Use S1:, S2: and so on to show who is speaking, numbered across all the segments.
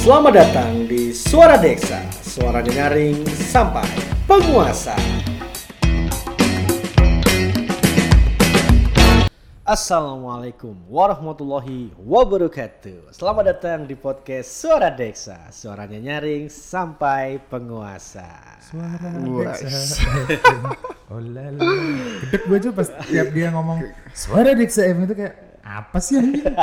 S1: Selamat datang di Suara Deksa, suara nyaring sampai penguasa. Assalamualaikum warahmatullahi wabarakatuh. Selamat datang di podcast Suara Deksa, suaranya nyaring sampai penguasa.
S2: Suara FM. Oh lala. Gedek gue aja pas tiap dia ngomong suara Dexa FM itu kayak apa sih anjing?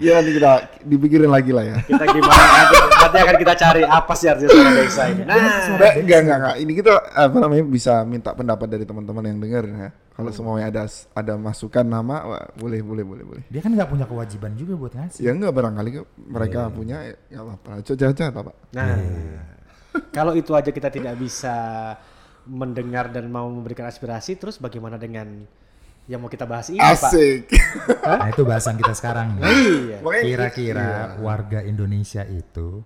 S3: Ya nanti kita dipikirin lagi lah ya.
S1: Kita gimana nanti, nanti akan kita cari apa sih artinya Suara Deksa ini. Nah,
S3: Nah, enggak, enggak, enggak. Ini kita apa namanya bisa minta pendapat dari teman-teman yang dengar ya. Kalau semuanya ada ada masukan nama, wah, boleh, boleh, boleh, boleh.
S2: Dia kan nggak punya kewajiban juga buat ngasih.
S3: Ya enggak barangkali mereka punya ya apa-apa. Coba coba Pak.
S1: Nah, kalau itu aja kita tidak bisa mendengar dan mau memberikan aspirasi, terus bagaimana dengan yang mau kita bahas ini, Pak?
S3: Asik.
S2: Nah itu bahasan kita sekarang. nih.
S1: Iya.
S3: Makanya-
S2: Kira-kira
S3: iya.
S2: warga Indonesia itu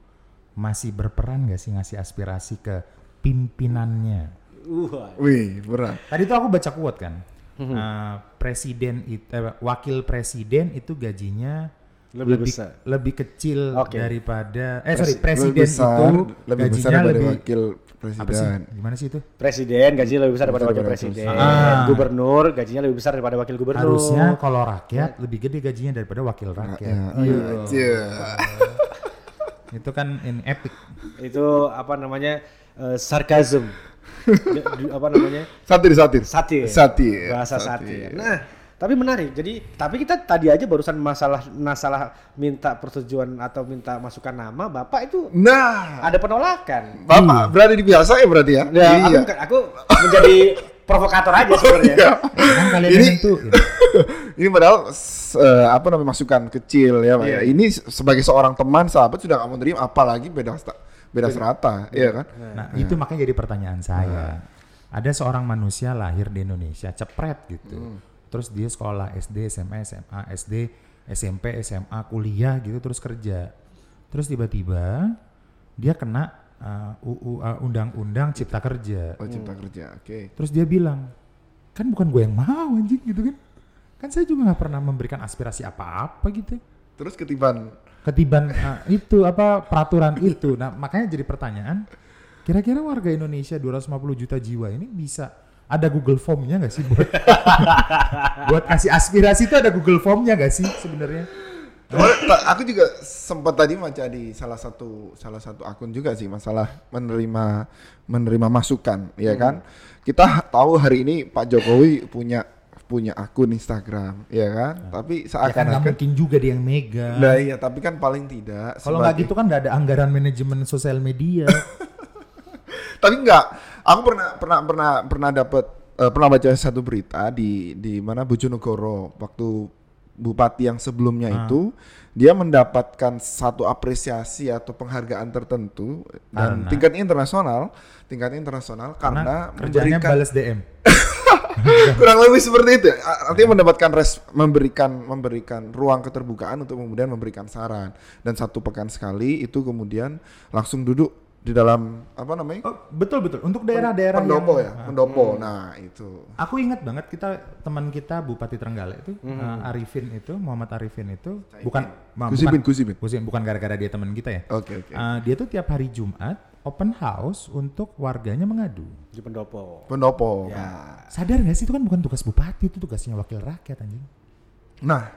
S2: masih berperan nggak sih ngasih aspirasi ke pimpinannya?
S1: Uh,
S3: Wih, berat.
S2: Tadi tuh aku baca quote kan. Eh, presiden it- eh, wakil presiden itu gajinya
S1: Lebih besar.
S2: lebih kecil
S1: Oke.
S2: daripada eh sorry
S3: Lebih
S2: presiden
S3: besar,
S2: itu
S3: lebih besar
S2: gajinya
S3: daripada
S2: lebih
S3: wakil
S2: apa sih?
S3: presiden.
S2: Gimana sih itu?
S1: presiden gajinya lebih besar daripada
S3: Besar
S1: wakil
S3: daripada
S1: presiden.
S2: presiden. Ah.
S1: Gubernur gajinya lebih besar daripada wakil gubernur.
S2: Harusnya kalau rakyat lebih gede gajinya daripada wakil rakyat.
S3: Ya, iya. Cia.
S2: Itu kan ini epic.
S1: itu apa namanya? sarkasm. D- apa namanya?
S3: Satir, satir.
S1: Satir.
S3: Satir.
S1: Bahasa satir. Nah, tapi menarik. Jadi, tapi kita tadi aja barusan masalah masalah minta persetujuan atau minta masukan nama, Bapak itu
S3: Nah,
S1: ada penolakan.
S3: Bapak berada di biasa ya berarti ya?
S1: Ya, aku, bukan- aku menjadi provokator aja sebenarnya.
S3: Iya.
S2: Kan kalian
S3: Ini- ini padahal eh, apa namanya masukan kecil ya Pak
S1: Iya.
S3: ya. Ini se- sebagai seorang teman sahabat sudah kamu terima apalagi beda beda serata, iya kan?
S2: Nah, itu makanya jadi pertanyaan saya. Ada seorang manusia lahir di Indonesia, cepret gitu. Terus dia sekolah SD, SMA, SMA, SD, SMP, SMA, kuliah gitu terus kerja. Terus tiba-tiba dia kena uh, UU uh, Undang-Undang Cipta Kerja.
S3: Oh, cipta kerja. Oke.
S2: Terus dia bilang, kan bukan gue yang mau anjing gitu kan. Kan saya juga nggak pernah memberikan aspirasi apa-apa gitu.
S3: Terus ketiban
S2: Ketiban uh, itu apa peraturan itu. Nah, makanya jadi pertanyaan, kira-kira warga Indonesia 250 juta jiwa ini bisa ada Google Form-nya nggak sih buat buat kasih aspirasi itu ada Google Form-nya nggak sih sebenarnya?
S3: Aku juga sempat tadi baca di salah satu salah satu akun juga sih masalah menerima menerima masukan, ya kan? Kita tahu hari ini Pak Jokowi punya punya akun Instagram, ya kan? Tapi
S2: Ya kan
S3: seakan-akan
S2: mungkin juga dia yang megang.
S3: Nah iya, tapi kan paling tidak
S2: Kalau nggak gitu kan nggak ada anggaran manajemen sosial media.
S3: Tapi enggak, aku pernah pernah pernah pernah dapat eh, pernah baca satu berita di di mana Bojonegoro waktu bupati yang sebelumnya
S2: Ah.
S3: itu dia mendapatkan satu apresiasi atau penghargaan tertentu dan
S2: Karena?
S3: tingkat internasional, tingkat internasional
S2: Karena
S3: karena,
S2: kerjanya
S3: memberikan
S2: balas DM.
S3: kurang lebih seperti itu. A- Artinya mendapatkan res, memberikan memberikan ruang keterbukaan untuk kemudian memberikan saran dan satu pekan sekali itu kemudian langsung duduk di dalam apa namanya?
S2: Oh, betul betul. Untuk daerah-daerah
S3: pendopo
S2: yang
S3: ya, pendopo. Nah, itu.
S2: Aku ingat banget kita teman kita Bupati Trenggalek itu uh, Arifin itu Muhammad Arifin itu bukan ma-
S3: Kusibin,
S2: bukan, gara-gara dia teman kita ya.
S3: Oke, oke.
S2: Uh, dia tuh tiap hari Jumat open house untuk warganya mengadu.
S1: Di pendopo.
S3: Pendopo.
S1: Ya.
S2: Sadar gak sih itu kan bukan tugas bupati itu tugasnya wakil rakyat anjing.
S3: Nah,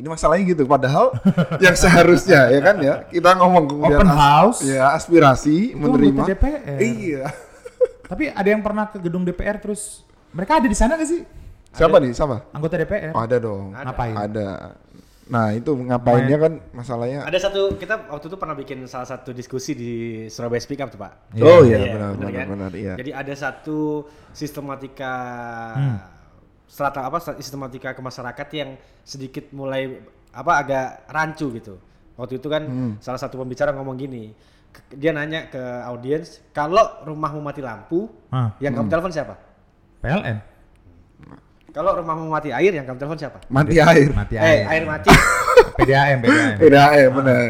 S3: ini masalahnya gitu. Padahal yang seharusnya ya kan ya, kita ngomong kemudian
S2: Open
S3: as-
S2: house?
S3: ya aspirasi
S2: Itu
S3: menerima.
S2: anggota DPR.
S3: Iya.
S2: Tapi ada yang pernah ke gedung DPR terus mereka ada di sana gak sih?
S3: Siapa nih? Siapa?
S2: Anggota DPR.
S3: Oh, ada dong.
S2: Ngapain?
S3: Ada. Nah, itu ngapainnya kan masalahnya.
S1: Ada satu kita waktu itu pernah bikin salah satu diskusi di Surabaya Speak Up tuh Pak.
S3: Oh iya,
S1: Iya,
S3: benar
S1: bener
S3: benar
S1: kan?
S3: benar iya.
S1: Jadi ada satu sistematika strata apa sistematika ke masyarakat yang sedikit mulai apa agak rancu gitu. Waktu itu kan salah satu pembicara ngomong gini, ke- dia nanya ke audiens, kalau rumahmu mati lampu,
S2: Ah,
S1: yang kamu telepon siapa?
S2: PLN.
S1: Kalau rumahmu mati air, yang kamu telepon siapa?
S3: Mati air.
S2: Mati
S1: Eh,
S2: air.
S1: air mati.
S2: PDAM, PDAM.
S3: Eh benar.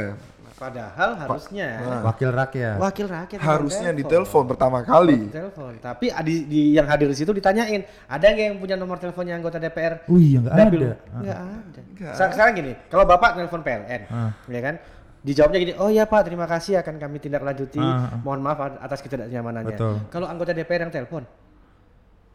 S1: Padahal harusnya
S2: Wakil rakyat.
S1: wakil rakyat
S3: Harusnya
S1: telepon.
S3: ditelepon pertama kali.
S1: telepon. Tapi di, di yang hadir di situ ditanyain, ada nggak yang punya nomor teleponnya anggota DPR?
S2: Wih, nggak
S1: Dapil?
S2: ada.
S1: Nggak ada. Sekarang, sekarang gini, kalau bapak telepon PLN,
S2: Ah.
S1: ya kan? dijawabnya gini, oh iya Pak, terima kasih akan kami tindak lanjuti.
S2: Ah, ah.
S1: Mohon maaf atas ketidaknyamanannya.
S2: Betul.
S1: Kalau anggota DPR yang telepon,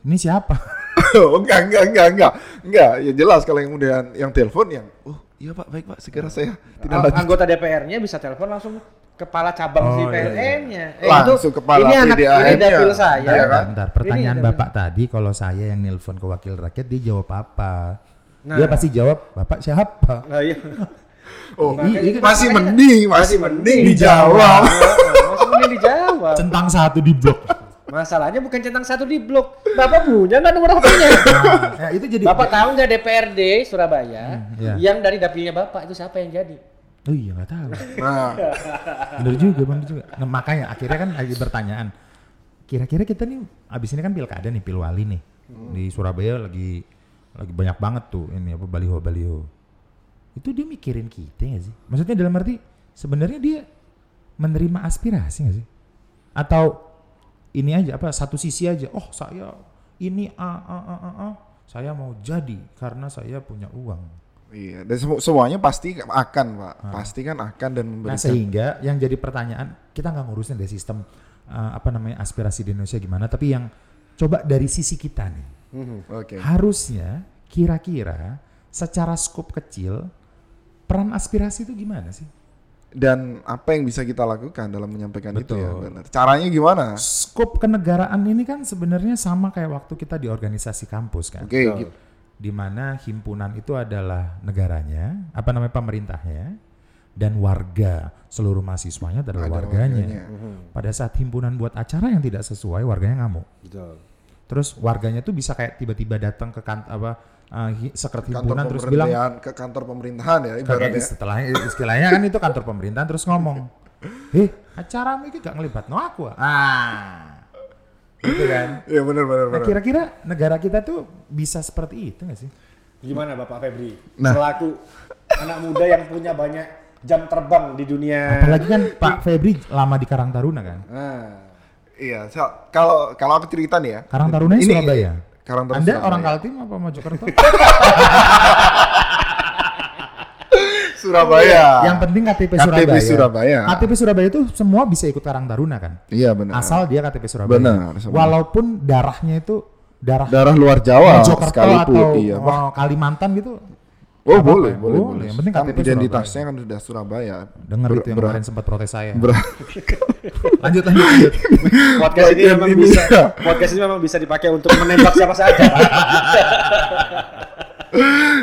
S2: Ini siapa?
S3: oh, enggak, enggak, enggak, enggak. Enggak, ya jelas kalau yang kemudian yang telepon yang, oh iya Pak, baik Pak, segera saya tidak lanjut.
S1: anggota DPR-nya bisa telepon langsung kepala cabang
S2: Oh,
S1: si
S2: iya,
S1: PLN-nya.
S3: Langsung kepala
S1: ini anak ini dapil saya.
S3: Iya kan?
S2: Bentar, pertanyaan
S1: Ini-
S2: Bapak tadi kalau saya yang nelpon ke wakil rakyat dia jawab apa?
S1: Nah.
S2: Dia pasti jawab, "Bapak siapa?"
S1: Nah, iya.
S3: Oh,
S1: Makanya-
S3: masih mending, masih mending dijawab.
S1: Masih mending dijawab.
S2: Centang satu di blok.
S1: Masalahnya bukan centang satu di blok. Bapak punya nggak nomor HP-nya?
S2: Nah, ya, itu jadi
S1: Bapak tahu nggak DPRD Surabaya
S2: Hmm, iya.
S1: yang dari dapilnya Bapak itu siapa yang jadi?
S2: Oh iya nggak tahu.
S3: Nah,
S2: Bener juga, bener juga. Nah, makanya akhirnya kan lagi pertanyaan. Kira-kira kita nih abis ini kan pilkada nih, pilwali nih. Di Surabaya lagi lagi banyak banget tuh ini apa baliho-baliho. Itu dia mikirin kita nggak sih? Maksudnya dalam arti sebenarnya dia menerima aspirasi nggak sih? Atau ini aja apa satu sisi aja. Oh saya ini a a a a, a. saya mau jadi karena saya punya uang.
S3: iya, dan semu- semuanya pasti akan, Pak. Pasti kan akan dan
S2: Nah
S3: memberikan.
S2: sehingga yang jadi pertanyaan kita nggak ngurusin dari sistem uh, apa namanya aspirasi di Indonesia gimana, tapi yang coba dari sisi kita nih
S3: Oke.
S2: harusnya kira-kira secara skop kecil peran aspirasi itu gimana sih?
S3: Dan apa yang bisa kita lakukan dalam menyampaikan itu ya,
S2: Betul.
S3: benar. Caranya gimana?
S2: Skop kenegaraan ini kan sebenarnya sama kayak waktu kita di organisasi kampus kan,
S3: Oke, gitu.
S2: di mana himpunan itu adalah negaranya, apa namanya pemerintahnya, dan warga seluruh mahasiswanya adalah
S3: Ada
S2: warganya.
S3: warganya.
S2: Pada saat himpunan buat acara yang tidak sesuai, warganya ngamuk.
S1: Betul.
S2: Terus warganya tuh bisa kayak tiba-tiba datang ke kan apa uh, sekret
S3: kantor
S2: himpunan terus bilang
S3: pemerintahan ke kantor pemerintahan ya ibaratnya.
S2: setelah istilahnya kan itu kantor pemerintahan terus ngomong, "Eh, acara ini gak ngelibat no aku." ah." Ah. Gitu kan.
S3: Iya benar benar
S2: Nah,
S3: benar.
S2: kira-kira negara kita tuh bisa seperti itu gak sih?
S1: Gimana Bapak Febri?
S3: Nah.
S1: Selaku anak muda yang punya banyak jam terbang di dunia.
S2: Apalagi kan Pak Febri lama di Karang Taruna kan.
S1: Nah,
S3: Iya, so- kalau kalau aku cerita nih ya.
S2: Karang Taruna
S3: Ini-
S2: Surabaya.
S3: Karang Taruna
S2: Anda
S3: Surabaya.
S2: orang Kaltim apa Mojokerto?
S3: Surabaya.
S2: Yang penting KTP,
S3: KTP
S2: Surabaya.
S3: Surabaya.
S2: KTP Surabaya itu semua bisa ikut Karang Taruna kan?
S3: Iya benar.
S2: Asal dia KTP Surabaya.
S3: Benar, semua.
S2: Walaupun darahnya itu darah
S3: Darah luar Jawa
S2: Mojokerto
S3: sekalipun.
S2: atau
S3: iya. Wah,
S2: oh, Kalimantan gitu.
S3: Oh
S2: Apa-apa
S3: boleh,
S2: ya?
S3: boleh,
S2: Boleh,
S3: boleh.
S2: yang penting
S3: kan
S2: KTP
S3: identitasnya kan sudah Surabaya.
S2: Dengar itu yang kemarin sempat protes saya.
S3: ber-
S2: lanjut lanjut lanjut.
S1: podcast ini memang
S3: ini
S1: bisa
S3: ya.
S1: podcast ini memang bisa dipakai untuk menembak siapa saja.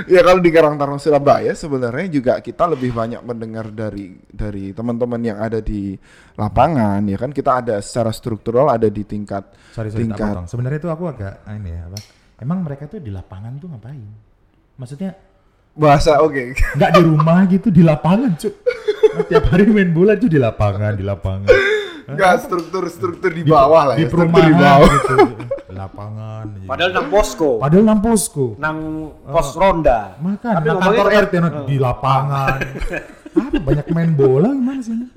S3: ya kalau di Karang Taruna Surabaya sebenarnya juga kita lebih banyak mendengar dari dari teman-teman yang ada di lapangan ya kan kita ada secara struktural ada di tingkat
S2: sorry sorry
S3: tingkat.
S2: Sebenarnya itu aku agak ini ya apa? Emang mereka tuh di lapangan tuh ngapain? Maksudnya
S3: bahasa oke
S2: nggak di rumah gitu di lapangan cuy. Tiap hari main bola tuh di lapangan di lapangan.
S3: Enggak struktur struktur di bawah lah
S2: di
S3: ya struktur
S2: perumahan
S3: di bawah
S2: gitu. Di lapangan. gitu.
S1: Padahal nang posko,
S2: Padahal nang posko.
S1: nang pos ronda.
S2: Makan
S1: Tapi
S2: nang kantor RT no, di lapangan. Apa banyak main bola gimana sih? ini?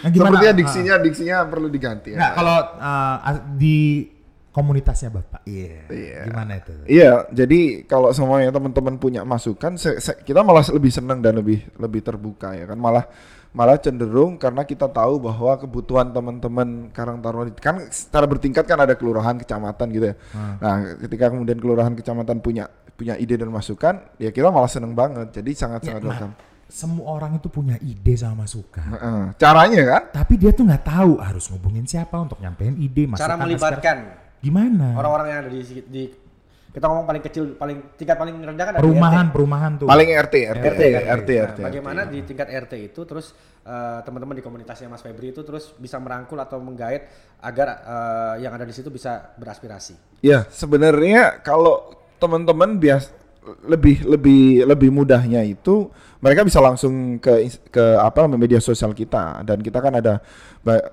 S2: Nah,
S3: sepertinya
S2: Ah,
S3: diksinya diksinya perlu diganti ya
S2: Nggak, kalau uh, di komunitasnya Bapak. Iya.
S3: Iya.
S2: Gimana itu?
S3: Iya, jadi kalau semuanya teman-teman punya masukan, se- se- kita malah lebih senang dan lebih lebih terbuka ya kan, malah malah cenderung karena kita tahu bahwa kebutuhan teman-teman Karang Taruna kan secara bertingkat kan ada kelurahan, kecamatan gitu ya. Nah, ketika kemudian kelurahan, kecamatan punya punya ide dan masukan, ya kita malah seneng banget. Jadi sangat-sangat
S2: Ya,
S3: welcome.
S2: Semua orang itu punya ide sama masukan.
S3: Heeh. Caranya kan?
S2: Tapi dia tuh nggak tahu harus ngubungin siapa untuk nyampein ide, masukan.
S1: Cara melibatkan
S2: Gimana?
S1: orang-orang yang ada di, di kita ngomong paling kecil, paling tingkat paling rendah kan
S2: perumahan,
S1: RT.
S2: perumahan tuh.
S3: Paling RT, RT,
S1: RT, kan?
S3: RT,
S1: Nah,
S3: RT.
S1: bagaimana di tingkat RT itu terus eh, teman-teman di komunitasnya Mas Febri itu terus bisa merangkul atau menggait agar eh, yang ada di situ bisa beraspirasi.
S3: Ya, sebenarnya kalau teman-teman bias lebih lebih lebih mudahnya itu mereka bisa langsung ke ke apa media sosial kita dan kita kan ada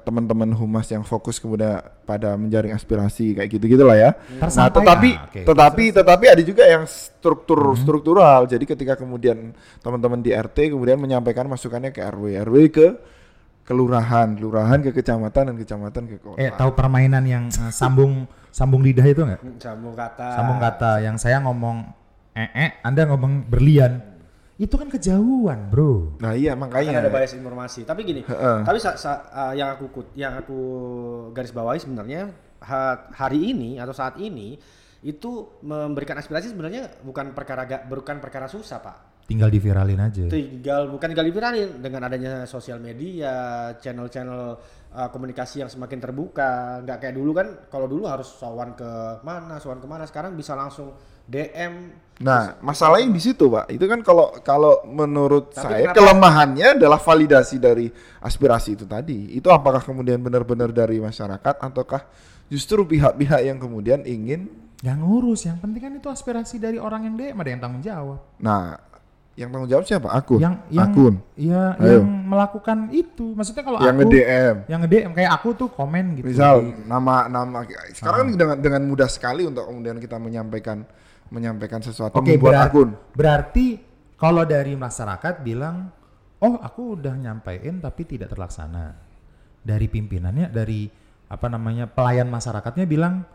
S3: teman-teman humas yang fokus kemudian pada menjaring aspirasi kayak gitu gitulah ya. Nah,
S2: Tersampai.
S3: tetapi
S2: Ah, oke.
S3: tetapi tetapi ada juga yang struktur struktural. Jadi ketika kemudian teman-teman di RT kemudian menyampaikan masukannya ke RW, RW ke kelurahan, kelurahan ke kecamatan dan kecamatan ke kota.
S2: Eh, tahu permainan yang uh, sambung sambung lidah itu nggak?
S1: Sambung kata.
S2: Sambung kata yang saya ngomong eh eh, Anda ngomong berlian. itu kan kejauhan, bro.
S3: Nah iya
S1: Kan
S3: makanya.
S1: ada bias informasi. Tapi gini,
S3: Heeh.
S1: tapi sa- sa- uh, yang aku kut- yang aku garis bawahi sebenarnya ha- hari ini atau saat ini itu memberikan aspirasi sebenarnya bukan perkara ga- bukan perkara susah, Pak.
S2: Tinggal diviralin aja.
S1: tinggal bukan tinggal diviralin dengan adanya sosial media, channel-channel uh, komunikasi yang semakin terbuka, nggak kayak dulu kan kalau dulu harus sowan ke mana, sowan ke mana, sekarang bisa langsung DM.
S3: Nah, masalahnya di situ, Pak. Itu kan kalau kalau menurut
S1: Tapi
S3: saya
S1: kenapa-
S3: kelemahannya adalah validasi dari aspirasi itu tadi. Itu apakah kemudian benar-benar dari masyarakat ataukah justru pihak-pihak yang kemudian ingin
S2: Yang ngurus, yang penting kan itu aspirasi dari orang yang DM ada yang tanggung jawab.
S3: Nah, yang tanggung jawab siapa? Akun.
S2: Yang yang
S3: Akun.
S2: ya
S3: Ayo.
S2: yang melakukan itu. Maksudnya kalau
S3: yang
S2: aku
S3: nge-DM.
S2: yang nge-DM kayak aku tuh komen gitu.
S3: Misal nama nama sekarang
S2: Ah.
S3: dengan dengan mudah sekali untuk kemudian kita menyampaikan menyampaikan sesuatu
S2: Oke,
S3: membuat
S2: berar-
S3: akun.
S2: berarti kalau dari masyarakat bilang, "Oh, aku udah nyampein tapi tidak terlaksana." Dari pimpinannya dari apa namanya? pelayan masyarakatnya bilang,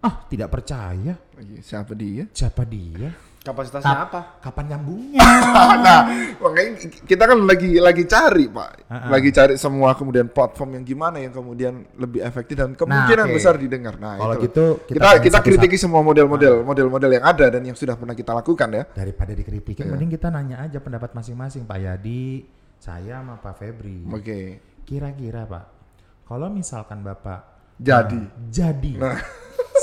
S2: "Ah, tidak percaya.
S3: Siapa dia?
S2: Siapa dia?
S1: Kapasitasnya
S2: Kap-
S1: apa?
S2: Kapan nyambungnya?"
S3: nah, makanya kita kan lagi lagi cari, Pak.
S2: Ah, ah.
S3: Lagi cari semua kemudian platform yang gimana yang kemudian lebih efektif dan kemungkinan
S2: oke.
S3: besar didengar. Nah,
S2: Kalau
S3: itu.
S2: gitu,
S3: kita
S2: kita
S3: kita, kritiki semua model-model model-model yang ada dan yang sudah pernah kita lakukan ya.
S2: Daripada dikritikin,
S3: Iya.
S2: mending kita nanya aja pendapat masing-masing, Pak Yadi, saya sama Pak Febri.
S3: Oke.
S2: Kira-kira, Pak, kalau misalkan Bapak
S3: Jadi.
S2: Nah, jadi
S3: Nah.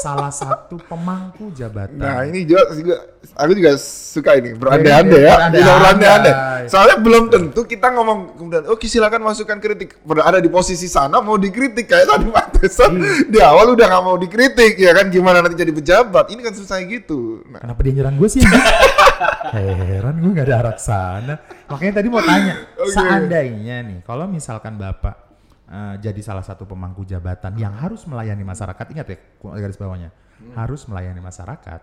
S2: Salah satu pemangku jabatan.
S3: Nah, ini juga, juga aku juga suka ini berandai-andai ya.
S2: berandai-andai.
S3: Soalnya belum tentu kita ngomong kemudian oke silakan masukkan kritik. Berada di posisi sana mau dikritik kayak tadi Pak Tesan
S2: Iya.
S3: di awal udah nggak mau dikritik ya kan gimana nanti jadi pejabat. Ini kan susah gitu. Nah,
S2: Kenapa dia nyerang gue sih? Heran gue gak ada arah sana. Makanya tadi mau tanya,
S3: Oke.
S2: seandainya nih, kalau misalkan bapak eh, jadi salah satu pemangku jabatan yang harus melayani masyarakat, ingat ya garis bawahnya, harus melayani masyarakat.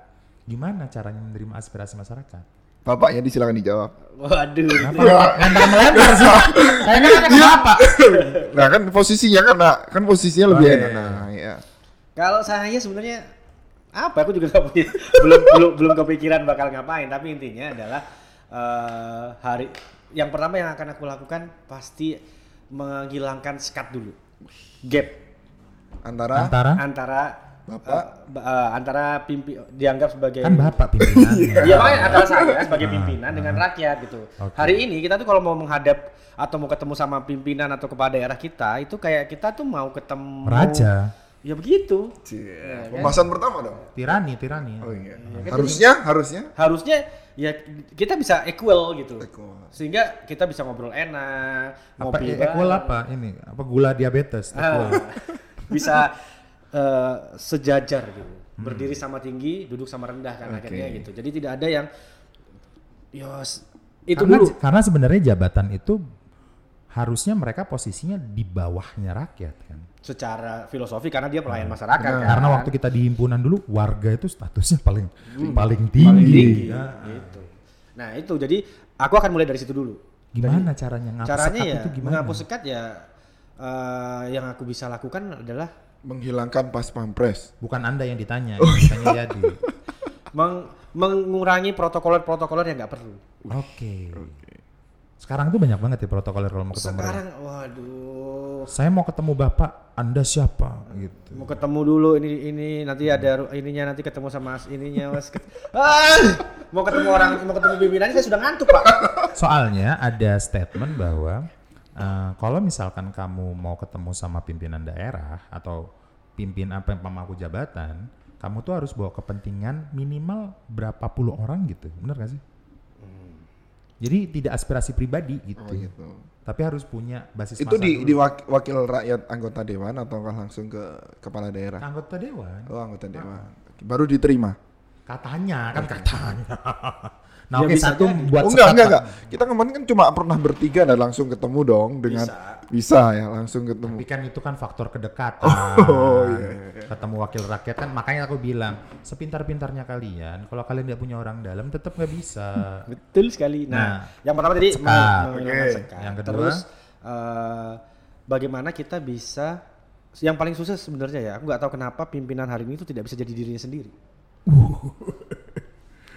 S2: Gimana caranya menerima aspirasi masyarakat?
S3: Bapaknya disilakan dijawab.
S1: Waduh.
S2: Kenapa? Lempar melempar sih. Saya kan ke bapak.
S3: Nah, kan posisinya kan nah, kan posisinya lebih
S2: Oke.
S3: enak. Nah, ya.
S1: Kalau saya sebenarnya apa? Aku juga nggak punya, belum belum belum kepikiran bakal ngapain. Tapi intinya adalah eh, hari yang pertama yang akan aku lakukan pasti menghilangkan sekat dulu, gap
S3: Antara
S2: Antara
S1: antara
S3: Bapak?
S1: ba- eh, antara pimpi dianggap sebagai
S2: kan bapak pimpinannya.
S1: Iya makanya antara saya sebagai pimpinan dengan rakyat gitu.
S2: Oke.
S1: Hari ini kita tuh kalau mau menghadap atau mau ketemu sama pimpinan atau kepala daerah kita itu kayak kita tuh mau ketemu
S2: Raja,
S1: Ya begitu.
S3: Cie, pembahasan pertama dong.
S2: tirani, tirani.
S3: Oh iya.
S1: kan
S3: Harusnya, harusnya
S1: Harusnya ya kita bisa equal gitu.
S3: Equal.
S1: Sehingga kita bisa ngobrol enak,
S2: Apa
S1: ngopi
S2: e- equal apa ini? Apa gula diabetes? Equal.
S1: Ah, bisa eh, sejajar gitu.
S2: Hmm.
S1: Berdiri sama tinggi, duduk sama rendah kan
S3: Oke.
S1: akhirnya gitu. Jadi tidak ada yang yos itu
S2: karena,
S1: dulu.
S2: karena sebenarnya jabatan itu harusnya mereka posisinya di bawahnya rakyat kan.
S1: secara filosofi karena dia pelayan masyarakat kan.
S2: Karena waktu kita di himpunan dulu warga itu statusnya paling paling
S1: paling
S2: tinggi.
S1: tinggi
S2: Ya.
S1: gitu. Nah, itu jadi aku akan mulai dari situ dulu.
S2: Gimana caranya ngapus
S1: Caranya
S2: sekat
S1: ya
S2: itu gimana?
S1: menghapus sekat ya eh, yang aku bisa lakukan adalah
S3: menghilangkan pas pampres.
S2: Bukan Anda yang ditanya,
S1: Oh,
S2: yang
S1: iya.
S2: ditanya jadi.
S1: meng- mengurangi protokoler-protokoler yang nggak perlu.
S2: Oke. Sekarang tuh banyak banget ya protokoler kalau mau ketemu. mereka.
S1: Sekarang waduh
S2: Saya mau ketemu Bapak, Anda siapa gitu.
S1: mau ketemu dulu ini ini nanti ada ru- ininya nanti ketemu sama ininya mas ah, mau ketemu orang mau ketemu pimpinannya saya sudah ngantuk pak
S2: Soalnya ada statement bahwa eh, kalau misalkan kamu mau ketemu sama pimpinan daerah atau pimpin apa yang pemangku jabatan, kamu tuh harus bawa kepentingan minimal berapa puluh orang gitu, bener gak sih? Jadi tidak aspirasi pribadi gitu,
S3: Oh gitu.
S2: tapi harus punya basis
S3: Itu di,
S2: dulu.
S3: di wak- wakil rakyat anggota dewan atau langsung ke kepala daerah?
S2: anggota dewan.
S3: Oh anggota dewan. Baru diterima.
S2: Katanya kan katanya. nah
S1: Ya
S2: oke
S1: bisa
S2: satu
S1: jadi.
S2: buat
S3: oh enggak enggak enggak. Kita kemarin kan cuma pernah bertiga dan langsung ketemu dong dengan bisa, ya langsung ketemu.
S2: Tapi kan itu kan faktor kedekatan.
S3: Oh, iya, iya, iya.
S2: Ketemu wakil rakyat kan makanya aku bilang sepintar-pintarnya kalian kalau kalian nggak punya orang dalam tetap nggak bisa.
S1: betul sekali nah,
S2: Nah,
S1: yang pertama tadi
S2: sekat.
S3: Oke.
S1: sekat.
S2: Yang kedua?
S1: terus eh, bagaimana kita bisa yang paling susah sebenarnya ya aku nggak tahu kenapa pimpinan hari ini tuh tidak bisa jadi dirinya sendiri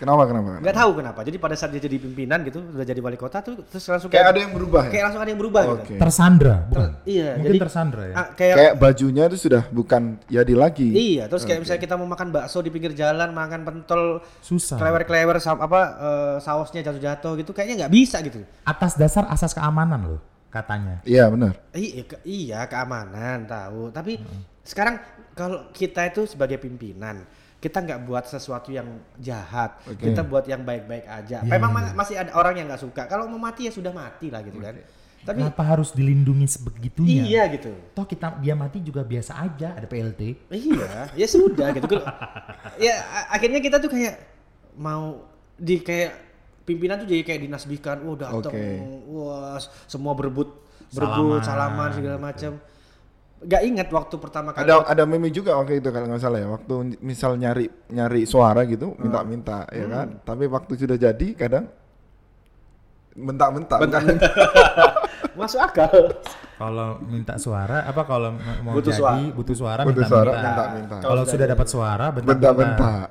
S3: Kenapa kenapa?
S1: nggak tahu kenapa jadi pada saat dia jadi pimpinan gitu udah jadi wali kota tuh terus langsung
S3: Kayak ada yang berubah ya?
S1: kayak langsung ada yang berubah
S3: Oke.
S1: gitu
S2: Tersandra, bukan?
S1: iya
S2: Mungkin
S1: jadi
S2: tersandra ya.
S1: ah, kayak,
S3: Kayak bajunya itu sudah bukan Yadi lagi.
S1: iya terus kayak misalnya kita mau makan bakso di pinggir jalan makan pentol
S2: Susah.
S1: klewer-klewer apa eh, sausnya jatuh-jatuh gitu kayaknya nggak bisa gitu
S2: Atas dasar asas keamanan loh, katanya.
S3: Iya benar.
S1: iya ke- iya keamanan tahu tapi sekarang kalau kita itu sebagai pimpinan kita nggak buat sesuatu yang jahat
S3: Oke.
S1: kita buat yang baik-baik aja
S2: Iya,
S1: memang
S2: iya.
S1: ma- masih ada orang yang nggak suka kalau mau mati ya sudah mati lah gitu kan tapi
S2: Kenapa harus dilindungi sebegitunya?
S1: iya gitu
S2: Toh kita dia mati juga biasa aja, ada PLT.
S1: Iya, ya sudah gitu. Ya akhirnya kita tuh kayak mau di kayak pimpinan tuh jadi kayak dinasbihkan, wah datang,
S3: Oke.
S1: wah semua berebut berebut
S2: Salaman,
S1: salaman, segala
S2: gitu.
S1: Gak ingat waktu pertama kali.
S3: Ada ada meme juga waktu itu kalau nggak salah ya. Waktu misal nyari nyari suara gitu, minta-minta ya kan. Tapi waktu sudah jadi kadang bentak-bentak.
S1: Masuk akal.
S2: Kalau minta suara, apa kalau mau
S1: Butuh
S2: jadi
S1: suara.
S2: butuh suara
S3: minta-minta.
S2: Kalau sudah dapat suara bentak-bentak.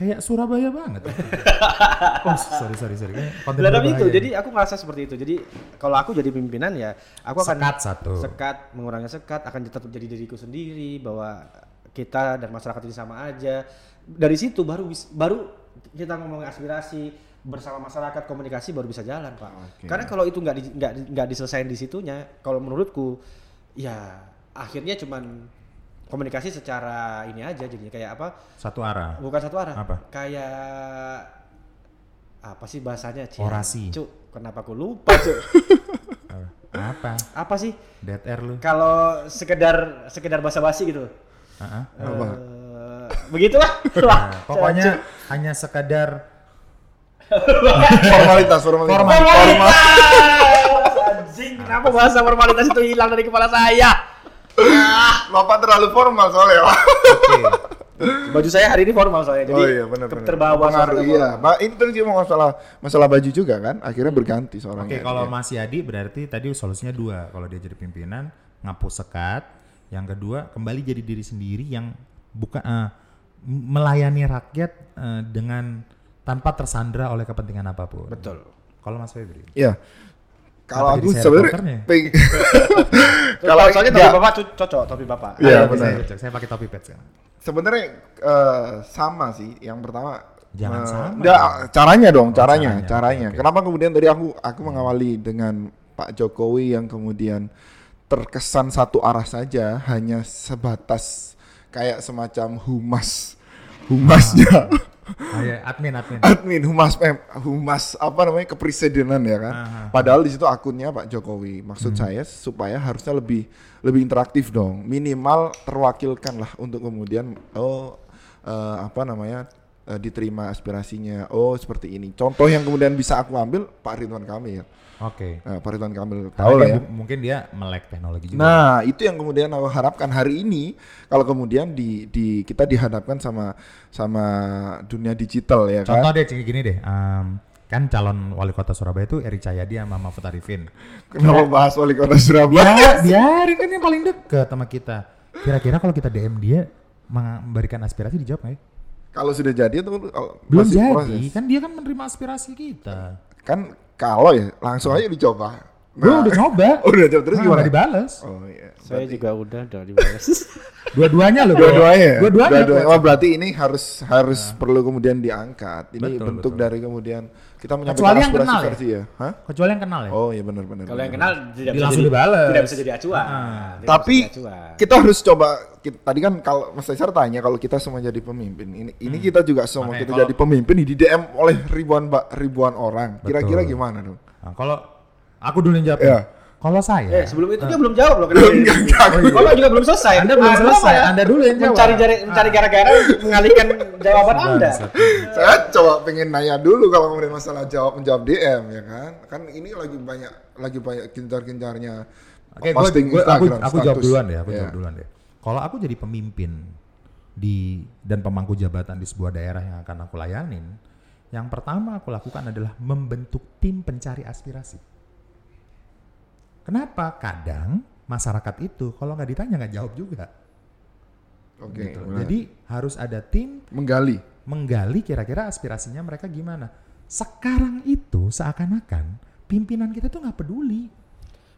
S2: Kayak Surabaya banget. oh, sorry sorry sorry. Konten
S1: tapi itu,
S2: berbahaya.
S1: jadi aku ngerasa seperti itu. Jadi kalau aku jadi pimpinan ya, aku akan
S2: sekat satu.
S1: sekat, mengurangi sekat, akan tetap jadi diriku sendiri bahwa kita dan masyarakat ini sama aja. Dari situ baru baru kita ngomongin aspirasi bersama masyarakat komunikasi baru bisa jalan pak.
S3: Oke.
S1: Karena kalau itu nggak nggak di- nggak diselesain di situnya, kalau menurutku ya akhirnya cuman komunikasi secara ini aja jadinya kayak apa?
S2: Satu arah.
S1: Bukan satu arah.
S2: Apa?
S1: Kayak apa sih bahasanya? Cia?
S2: Orasi.
S1: Cuk, kenapa aku lupa, Cuk?
S2: Apa?
S1: apa sih?
S2: Dead air lu.
S1: Kalau sekedar sekedar basa-basi gitu.
S2: Ah, ah.
S3: Apa?
S1: Eh, begitulah.
S2: Nah, pokoknya hanya sekadar
S3: formalitas, formalitas.
S1: formalitas. Anjing, kenapa bahasa formalitas itu hilang dari kepala saya?
S3: Bapak terlalu formal soalnya.
S1: Baju saya hari ini formal soalnya, jadi
S3: oh iya benar.
S1: terbawa
S3: Pengaruh,
S1: suasana
S3: iya.
S1: formal.
S3: Ba itu cuma masalah masalah baju juga kan. Akhirnya berganti seorang.
S2: Oke,
S3: Yadi,
S2: kalau
S3: ya.
S2: Mas Yadi berarti tadi solusinya dua. Kalau dia jadi pimpinan, ngapus sekat. Yang kedua, kembali jadi diri sendiri yang bukan eh, m- melayani rakyat eh, dengan tanpa tersandra oleh kepentingan apa pun.
S1: Betul.
S2: Kalau Mas Febri.
S3: Iya. Kalau aku sebenarnya peng-
S1: Kalau soalnya topi
S3: enggak.
S1: bapak cocok topi bapak.
S3: Iya, benar.
S2: Saya, pakai topi pet sekarang.
S3: sebenarnya eh, sama sih. Yang pertama
S2: Jangan
S3: eh,
S2: sama
S3: enggak, caranya dong,
S2: Oh,
S3: caranya,
S2: caranya,
S3: caranya.
S2: oke.
S3: Kenapa kemudian tadi aku aku mengawali dengan Pak Jokowi yang kemudian terkesan satu arah saja, hanya sebatas kayak semacam humas humasnya.
S2: Ah, ya, admin, admin.
S3: admin humas eh, humas apa namanya kepresidenan ya kan.
S2: Aha.
S3: Padahal di situ akunnya Pak Jokowi. Maksud
S2: Hmm.
S3: saya supaya harusnya lebih lebih interaktif dong. Minimal terwakilkan lah untuk kemudian oh eh, apa namanya eh, diterima aspirasinya. Oh seperti ini. Contoh yang kemudian bisa aku ambil Pak Ridwan Kamil.
S2: Oke.
S3: Eh, Pak Ridwan Kamil tahu lah ya.
S2: bu- mungkin dia melek teknologi juga.
S3: Nah, itu yang kemudian aku harapkan hari ini kalau kemudian di, di kita dihadapkan sama sama dunia digital ya kan.
S2: Contoh deh gini gini deh. em, kan calon wali kota Surabaya itu Eri Cahyadi sama Mahfud Arifin.
S3: Kenapa bahas wali kota Surabaya?
S2: Ya, biarin kan yang paling deket sama kita. Kira-kira kalau kita DM dia memberikan aspirasi dijawab nggak ya?
S3: Kalau sudah jadi itu kalau
S2: Belum jadi,
S3: proses.
S2: kan dia kan menerima aspirasi kita.
S3: Kan kalau ya langsung aja dicoba.
S2: Gue udah coba.
S3: Oh, udah coba terus
S2: Ah,
S3: gimana?
S2: dibales.
S3: Oh iya.
S1: Saya juga udah udah dibalas.
S2: Dua-duanya loh.
S3: Dua-duanya. ya?
S2: Dua-duanya.
S3: Dua-duanya. Oh, berarti ini harus harus perlu kemudian diangkat. Ini
S2: Betul,
S3: bentuk
S2: betul.
S3: dari kemudian kita menyampaikan
S2: Kecuali yang
S3: aspirasi
S2: kenal ya?
S3: versi ya. Hah?
S2: Kecuali yang kenal ya.
S3: Oh iya benar benar.
S1: Kalau yang kenal tidak
S2: Dia
S1: bisa
S2: langsung
S1: jadi,
S2: dibales.
S1: tidak bisa jadi acuan.
S2: Ah.
S1: Tidak
S3: Tapi
S1: jadi acuan.
S3: kita harus coba ki- tadi kan kalau Mas Taisar tanya kalau kita semua jadi pemimpin ini ini kita juga semua
S2: Makanya
S3: kita
S2: kalau-
S3: jadi pemimpin di DM oleh ribuan ribuan orang. Kira-kira gimana dong?
S2: Nah, kalau aku dulu yang jawab.
S3: Iya.
S2: Kalau saya,
S1: Eh, sebelum itu dia belum jawab loh.
S3: enggak, enggak.
S1: Kalau juga belum selesai.
S2: Anda belum
S1: Anda
S2: selesai,
S1: malah
S2: Anda dulu yang jawab.
S1: Mencari jari, mencari gara-gara mengalihkan jawaban Anda.
S3: Saya coba pengen nanya dulu kalau kemudian masalah jawab menjawab DM ya kan. Kan ini lagi banyak lagi banyak gencar-gencarnya
S2: Oke, gua,
S3: posting
S2: gua- aku,
S3: Instagram.
S2: aku jawab duluan deh, aku
S3: Iya.
S2: jawab duluan deh. Kalau aku jadi pemimpin di dan pemangku jabatan di sebuah daerah yang akan aku layanin, yang pertama aku lakukan adalah membentuk tim pencari aspirasi. Kenapa? Kadang masyarakat itu kalau nggak ditanya nggak jawab juga.
S3: Oke.
S2: gitu.
S3: benar.
S2: Jadi harus ada tim
S3: menggali.
S2: menggali kira-kira aspirasinya mereka gimana. Sekarang itu seakan-akan pimpinan kita tuh nggak peduli.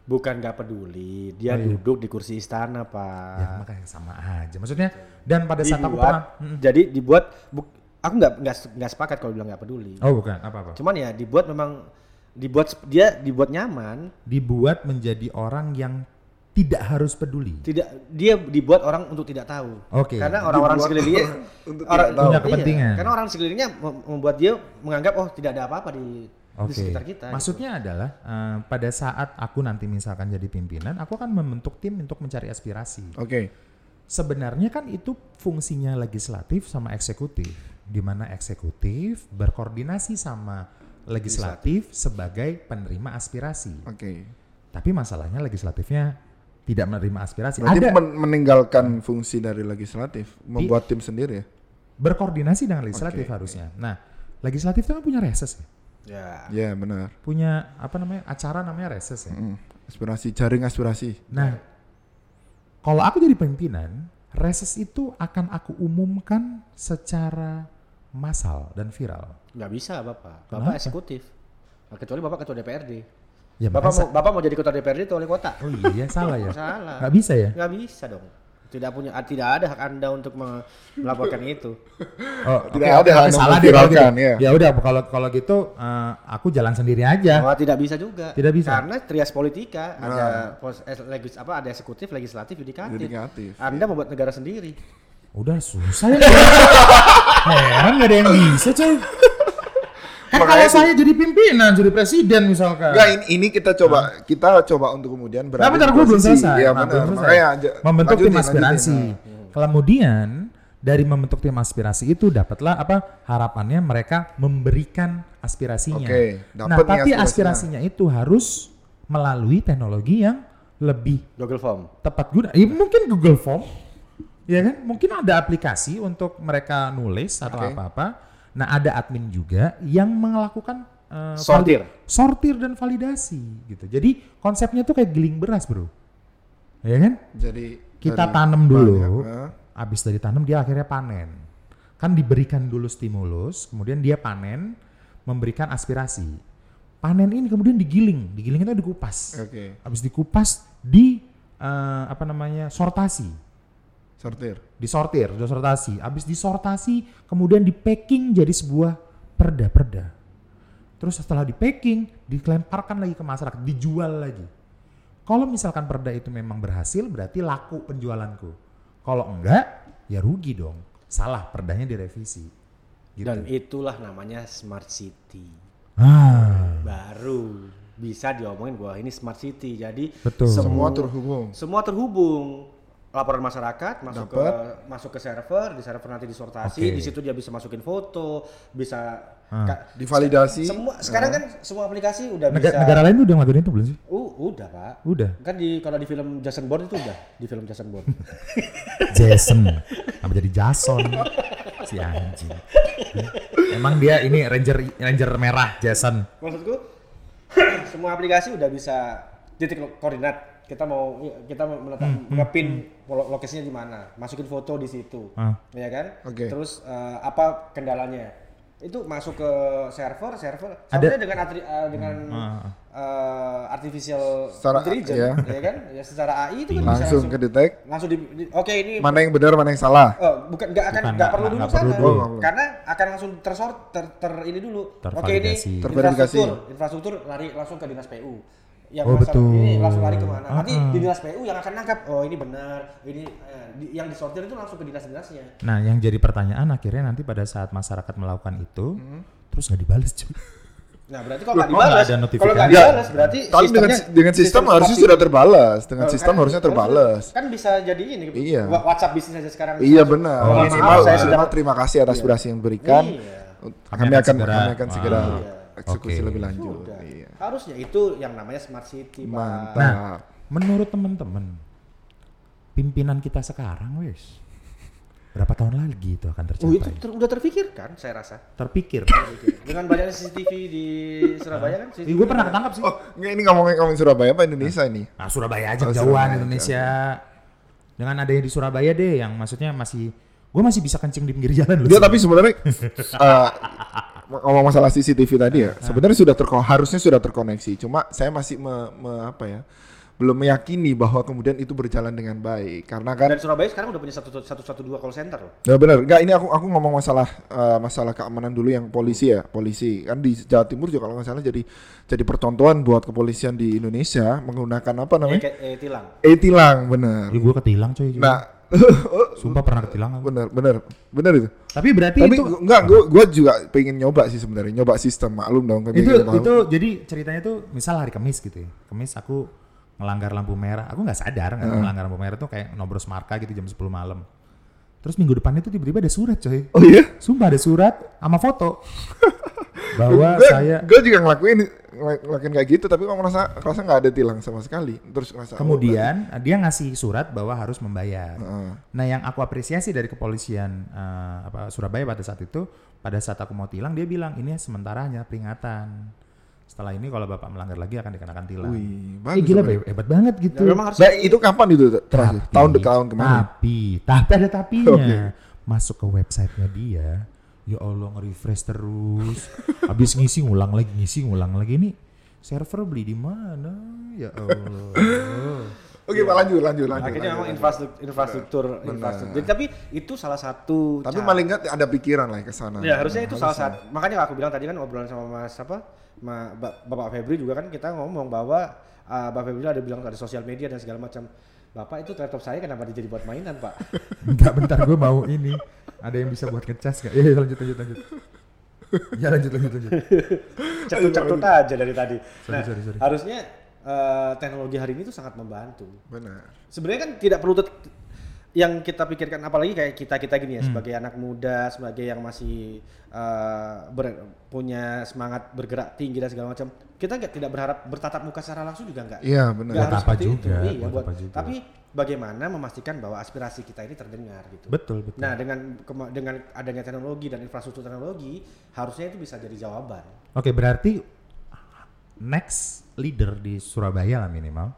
S1: Bukan nggak peduli, dia
S2: Oh, iya.
S1: duduk di kursi istana, Pak.
S2: Ya makanya sama aja. Maksudnya dan pada saat aku
S1: Dibuat-
S2: pernah
S1: jadi dibuat bu- aku nggak nggak nggak sepakat kalau bilang nggak peduli.
S2: Oh bukan apa-apa.
S1: Cuman ya dibuat memang dibuat dia dibuat nyaman,
S2: Dibuat menjadi orang yang tidak harus peduli.
S1: tidak dia dibuat orang untuk tidak tahu.
S2: Oke.
S1: Karena orang-orang sekelilingnya
S3: orang untuk
S1: orang
S3: tidak tahu.
S2: Punya
S1: iya,
S2: kepentingan.
S1: karena orang sekelilingnya mem- membuat dia menganggap oh tidak ada apa-apa di, sekitar kita. gitu.
S2: Maksudnya adalah eh, pada saat aku nanti misalkan jadi pimpinan, aku akan membentuk tim untuk mencari aspirasi.
S3: Oke.
S2: Sebenarnya kan itu fungsinya legislatif sama eksekutif, di mana eksekutif berkoordinasi sama legislatif sebagai penerima aspirasi.
S3: Oke.
S2: Tapi masalahnya legislatifnya tidak menerima aspirasi.
S3: Berarti
S2: Ada
S3: men- meninggalkan fungsi dari legislatif, membuat tim sendiri ya.
S2: berkoordinasi dengan legislatif
S3: Oke,
S2: harusnya. Nah, legislatif itu kan punya reses ya.
S1: ya.
S3: Iya benar.
S2: Punya apa namanya? acara namanya reses ya.
S3: Mm. Aspirasi, jaring aspirasi.
S2: Nah, kalau aku jadi pimpinan, reses itu akan aku umumkan secara massal dan viral.
S1: Nggak bisa bapak,
S2: Kenapa?
S1: bapak eksekutif. Nah, kecuali bapak ketua DPRD.
S2: Ya,
S1: bapak mau bapak mau jadi ketua DPRD atau wali kota?
S2: Oh iya, salah ya.
S1: Salah.
S2: Nggak bisa ya?
S1: Nggak bisa dong. Tidak punya tidak ada hak anda untuk me- melaporkan itu.
S2: Oh,
S3: Tidak
S2: oke,
S3: ada hak
S2: oke, salah kalau gitu.
S3: ya.
S2: Ya udah kalau kalau gitu eh, aku jalan sendiri aja.
S1: Oh, tidak bisa juga.
S2: Tidak bisa.
S1: Karena trias politika ada pos, eh, legis, apa ada eksekutif, legislatif, yudikatif.
S3: Yudikatif,
S1: Anda membuat negara sendiri.
S2: Udah susah ya. Heran gak ada yang bisa coy. Kan kalau saya jadi pimpinan, jadi presiden misalkan.
S3: Enggak, ini, ini kita coba kita coba untuk kemudian berada
S2: Nah, bentar
S3: di
S2: gue belum selesai.
S3: Iya
S2: Nah,
S3: benar.
S2: belum selesai.
S3: Makanya
S2: membentuk tim
S3: lanjutin,
S2: aspirasi.
S3: lanjutin. Nah.
S2: Kemudian dari membentuk tim aspirasi itu dapatlah apa harapannya mereka memberikan aspirasinya.
S3: Oke,
S2: nah,
S3: dapat nih
S2: tapi
S3: aspirasinya.
S2: aspirasinya itu harus melalui teknologi yang lebih
S1: Google Form.
S2: tepat guna. Ya, mungkin Google Form, ya kan? Mungkin ada aplikasi untuk mereka nulis atau apa-apa. Nah, ada admin juga yang melakukan eh,
S1: Sortir.
S2: vali- sortir dan validasi gitu. Jadi konsepnya tuh kayak giling beras, bro. Ya kan?
S3: Jadi
S2: Kita tanam dulu,
S3: eh,
S2: habis dari tanam dia akhirnya panen. Kan diberikan dulu stimulus, kemudian dia panen, memberikan aspirasi. Panen ini kemudian digiling, digiling itu dikupas.
S3: Oke,
S2: Habis dikupas di eh, apa namanya sortasi,
S3: sortir.
S2: disortir, disortasi. Habis disortasi kemudian di packing jadi sebuah perda-perda. Terus setelah di packing dilemparkan lagi ke masyarakat, dijual lagi. Kalau misalkan perda itu memang berhasil berarti laku penjualanku. Kalau enggak ya rugi dong. Salah perdanya direvisi. Gitu.
S1: Dan itulah namanya smart city.
S2: ah,
S1: Baru bisa diomongin bahwa ini smart city. Jadi
S2: Betul.
S3: Semua terhubung.
S1: semua terhubung. Laporan masyarakat masuk ke masuk ke server, di server nanti disortasi,
S2: Oke.
S1: di situ dia bisa masukin foto, bisa
S2: Ah.
S1: ka-
S3: Divalidasi.
S1: semua sekarang kan semua aplikasi udah
S2: Negara,
S1: bisa
S2: negara lain tuh udah ngelakuin itu belum sih?
S1: Uh, udah, Pak.
S2: Udah.
S1: Kan di kalau di film Jason Bourne itu udah, di film Jason Bourne.
S2: Jason apa jadi Jason si anjing emang dia ini ranger ranger merah Jason
S1: Maksudku semua aplikasi udah bisa titik koordinat. Kita mau kita mau meletak ngepin lo- lokasinya di mana, masukin foto di situ.
S2: Ah.
S1: Ya kan?
S3: Oke.
S1: Terus eh, apa kendalanya? Itu masuk ke server, server
S2: Ada-
S1: dengan atri- eh, dengan
S2: Ah.
S1: eh, artificial
S3: Secara-
S1: intelligence,
S3: ya.
S1: ya kan? Ya secara AI itu kan bisa
S3: Langsung ke detect
S1: langsung di, di- oke ini
S3: mana yang benar, mana yang salah.
S1: Oh, bukan nggak akan nggak perlu dulu sana.
S3: dulu.
S1: Karena akan langsung tersort ter, ter ini dulu. Oke ini
S2: Tervalidasi.
S3: Terverifikasi.
S1: infrastruktur, infrastruktur lari langsung ke dinas PU. Yang
S2: Oh, betul.
S1: ini langsung lari ke mana? Nanti
S2: Ah, ah.
S1: di dinas PU yang akan nangkap. Oh ini benar, ini eh, di- yang disortir itu langsung ke dinas-dinasnya.
S2: nah yang jadi pertanyaan akhirnya nanti pada saat masyarakat melakukan itu terus nggak dibalas cuy
S1: Nah berarti kalau nggak
S2: Oh,
S1: dibalas,
S2: ada
S1: kalau nggak
S3: Ya,
S1: dibalas berarti
S3: Tapi dengan
S1: sistemnya-
S3: dengan sistem harusnya
S1: smart
S3: sudah terbalas. Dengan
S1: Oh,
S3: sistem
S1: kan-
S3: harusnya terbalas.
S1: Kan bisa jadi ini.
S3: Iya.
S1: WhatsApp bisnis aja sekarang.
S3: Iya benar.
S1: Oh,
S3: minimal,
S1: saya sudah
S3: minimal terima kasih atas aspirasi yang diberikan.
S1: Iya.
S3: Kami
S2: akan
S3: akan
S2: segera-
S3: kami akan segera
S1: Iya.
S3: eksekusi lebih lanjut.
S1: Sudah.
S3: Iya.
S1: Harusnya itu yang namanya smart city, Pak.
S3: Mantap.
S2: nah menurut teman-teman pimpinan kita sekarang wes berapa tahun lagi itu akan
S1: Oh, itu
S2: tercapai
S1: ter- udah terpikirkan saya rasa.
S2: terpikir
S1: Dengan banyaknya CCTV di Surabaya kan CCTV
S2: gue pernah ketangkap sih
S3: Oh, nggak ini ngomongin ngomongin Surabaya apa Indonesia ini?
S2: Nah, Surabaya aja
S3: Oh, Surabaya,
S2: Indonesia. Dengan adanya di Surabaya deh yang maksudnya masih gue masih bisa kencing di pinggir jalan loh.
S3: Dia tapi sebenarnya eh, ngomong masalah CCTV tadi ya, sebenarnya sudah terko harusnya sudah terkoneksi. Cuma saya masih me, me- apa ya? belum meyakini bahwa kemudian itu berjalan dengan baik karena kan
S1: Dan Surabaya sekarang udah punya satu satu satu dua call center loh.
S3: Ya benar, enggak ini aku aku ngomong masalah eh, masalah keamanan dulu yang polisi ya, polisi kan di Jawa Timur juga kalau nggak salah jadi jadi percontohan buat kepolisian di Indonesia menggunakan apa namanya?
S1: kayak eh, tilang.
S3: E-tilang, benar.
S2: Ih, gue ketilang coy. juga.
S3: Nah,
S2: Sumpah pernah ketilang aku.
S3: benar, benar, benar itu.
S2: Tapi berarti
S3: Tapi
S2: itu
S3: gua- enggak, gua gua juga pengen nyoba sih sebenarnya, nyoba sistem maklum dong. kan,
S2: itu
S3: tahu.
S2: itu jadi ceritanya tuh misal hari Kamis gitu ya. Kamis aku ngelanggar lampu merah. Aku nggak sadar nggak ngelanggar lampu merah tuh kayak nobros marka gitu jam 10 malam. Terus minggu depannya tuh tiba-tiba ada surat coy.
S3: Oh iya?
S2: Sumpah ada surat sama foto. bahwa
S3: Gua-
S2: saya
S3: gua juga ngelakuin ngel- ngelakuin kayak gitu tapi kok merasa merasa nggak ada tilang sama sekali. Terus ngerasa oh,
S2: kemudian dia ngasih surat bahwa harus membayar.
S3: Heeh.
S2: Nah, yang aku apresiasi dari kepolisian eh, apa Surabaya pada saat itu, pada saat aku mau tilang dia bilang ini sementara hanya peringatan. Setelah ini kalau bapak melanggar lagi akan dikenakan tilang.
S3: Wih,
S2: Eh,
S3: bagus.
S2: gila
S3: sebenarnya.
S2: Be, hebat banget gitu.
S1: Ya, memang harus
S3: Nah, itu kapan itu terakhir?
S2: Tapi-
S3: tahun tahun kemarin.
S2: Tapi, tapi ada tapinya.
S3: Oke.
S2: Masuk ke websitenya dia, ya Allah nge-refresh terus. Habis ngisi ngulang lagi, ngisi ngulang lagi ini server beli di mana? Ya Allah.
S3: Oke, Pak lanjut lanjut lanjut.
S1: Akhirnya
S3: lanjut,
S1: memang
S3: lanjut.
S1: infrastruktur infrastruktur infrastruktur. Jadi, tapi itu salah satu
S3: Tapi
S1: cara-
S3: paling nggak ada pikiran lah ke sana.
S1: Ya harusnya itu salah satu. Makanya aku bilang tadi kan obrolan sama Mas apa, Ma, Ba- Bapak Febri juga kan kita ngomong bahwa uh, Bapak Febri ada bilang ada sosial media dan segala macam. Bapak itu laptop saya kenapa jadi buat mainan Pak?
S2: Enggak, bentar gue mau ini. Ada yang bisa buat ngecas gak? Iya, lanjut, lanjut, lanjut. Ya lanjut, lanjut, lanjut.
S1: Cetut-cetut aja dari tadi.
S2: Sorry,
S1: Nah,
S2: sorry, sorry.
S1: harusnya uh, teknologi hari ini tuh sangat membantu.
S3: Benar.
S1: Sebenarnya kan tidak perlu tet- yang kita pikirkan apalagi kayak kita kita gini ya
S2: Hmm.
S1: sebagai anak muda sebagai yang masih uh, ber- punya semangat bergerak tinggi dan segala macam kita nggak tidak berharap bertatap muka secara langsung juga nggak
S3: Iya,
S1: nggak
S3: benar.
S2: Buat
S1: harus
S2: apa
S1: seperti
S2: juga,
S1: itu. Iya,
S2: buat
S1: buat-
S2: apa juga.
S1: tapi bagaimana memastikan bahwa aspirasi kita ini terdengar gitu
S2: Betul, betul.
S1: nah dengan dengan adanya teknologi dan infrastruktur teknologi harusnya itu bisa jadi jawaban
S2: Oke, berarti next leader di Surabaya lah minimal.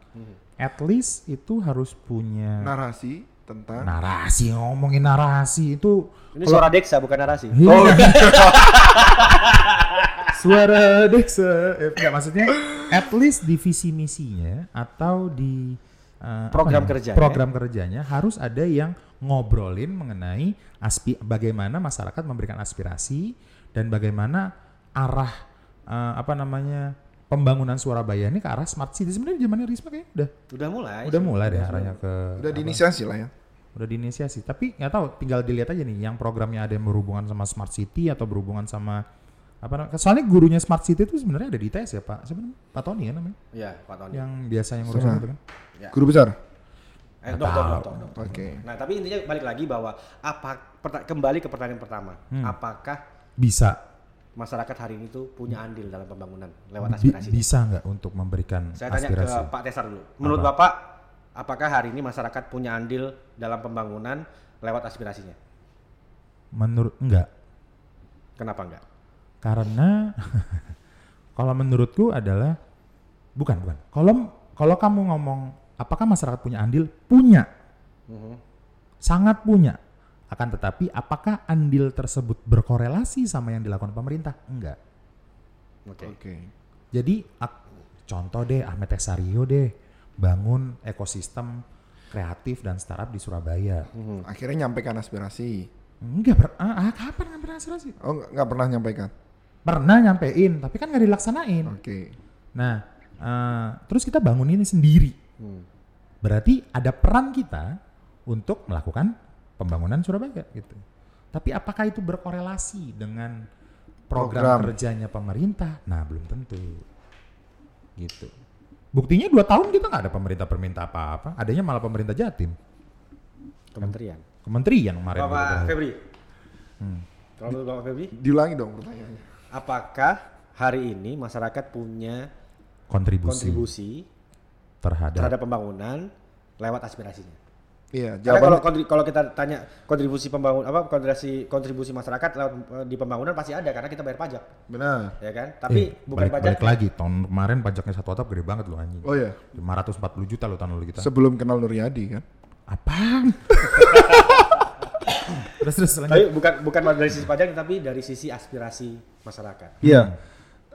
S2: At least itu harus punya
S3: Narasi tentang
S2: narasi ngomongin narasi itu
S1: ini suara Dexa bukan narasi
S2: Oh, suara Dexa. Eh, enggak maksudnya at least di visi misinya atau di eh, apa
S1: Program kerjanya.
S2: Program kerjanya harus ada yang ngobrolin mengenai aspi bagaimana masyarakat memberikan aspirasi dan bagaimana arah eh, apa namanya pembangunan Surabaya ini ke arah smart city. Sebenarnya zamannya Risma kayaknya udah
S1: udah mulai
S2: udah mulai deh arahnya ke
S3: udah diinisiasi lah ya.
S2: udah diinisiasi. Tapi nggak tahu tinggal dilihat aja nih yang programnya ada yang berhubungan sama smart city atau berhubungan sama apa namanya? Soalnya gurunya smart city itu sebenarnya ada di ITS ya pak? Sebenarnya pak Tony kan namanya?
S1: Ya Pak Tony.
S2: Yang biasa yang ngurusin itu kan?
S3: Guru besar.
S1: eh, dok, dok, dok, dok, dok.
S3: Oke.
S1: Nah, tapi intinya balik lagi bahwa apa kembali ke pertanyaan pertama,
S2: Hmm.
S1: apakah
S2: bisa
S1: masyarakat hari ini tuh punya andil dalam pembangunan lewat aspirasi?
S2: bisa nggak untuk memberikan
S1: Saya tanya
S2: aspirasi
S1: ke Pak Tesar dulu. Menurut Bapak, apakah hari ini masyarakat punya andil dalam pembangunan lewat aspirasinya?
S2: menurut enggak
S1: Kenapa enggak?
S2: karena kalau menurutku adalah bukan bukan kalau kalau kamu ngomong apakah masyarakat punya andil punya
S1: Mhm.
S2: sangat punya akan tetapi apakah andil tersebut berkorelasi sama yang dilakukan pemerintah enggak
S1: Oke.
S3: Oke.
S2: jadi ak- contoh deh Ahmed Tesario deh bangun ekosistem kreatif dan startup di Surabaya
S3: Akhirnya nyampaikan aspirasi.
S2: enggak ber- ah, kapan ngambil aspirasi
S3: Oh, nggak nggak pernah nyampaikan.
S2: pernah nyampein tapi kan nggak dilaksanain
S3: Oke.
S2: Nah, eh, terus kita bangun ini sendiri.
S1: Hmm.
S2: Berarti ada peran kita untuk melakukan pembangunan Surabaya gitu. Tapi apakah itu berkorelasi dengan program,
S3: Program.
S2: kerjanya pemerintah? Nah, belum tentu. Gitu. Buktinya dua tahun kita nggak ada pemerintah perminta apa-apa. Adanya malah pemerintah Jatim.
S1: Kementerian.
S2: Kementerian kemarin.
S1: Bapak
S2: baru-
S1: Febri.
S2: Hmm.
S1: Kalau menurut Bapak Febri,
S3: Diulangi dong pertanyaannya.
S1: apakah hari ini masyarakat punya
S2: kontribusi,
S1: kontribusi
S2: terhadap,
S1: terhadap pembangunan lewat aspirasinya?
S3: Iya,
S1: Karena kalau
S3: jawaban
S1: kontri- kalau kita tanya kontribusi pembangun apa kontribusi kontribusi masyarakat lewat eh, di pembangunan pasti ada karena kita bayar pajak,
S3: benar.
S1: ya kan? Tapi
S2: Eh,
S1: bukan
S2: balik,
S1: pajak
S2: balik lagi tahun kemarin pajaknya satu atap gede banget loh anjing.
S3: Oh ya,
S2: 540 juta loh tahun lalu kita.
S3: sebelum kenal Nuryadi kan.
S2: Apaan? terus terus lanjut.
S1: Tapi bukan bukan dari sisi pajak tapi dari sisi aspirasi masyarakat.
S3: Iya.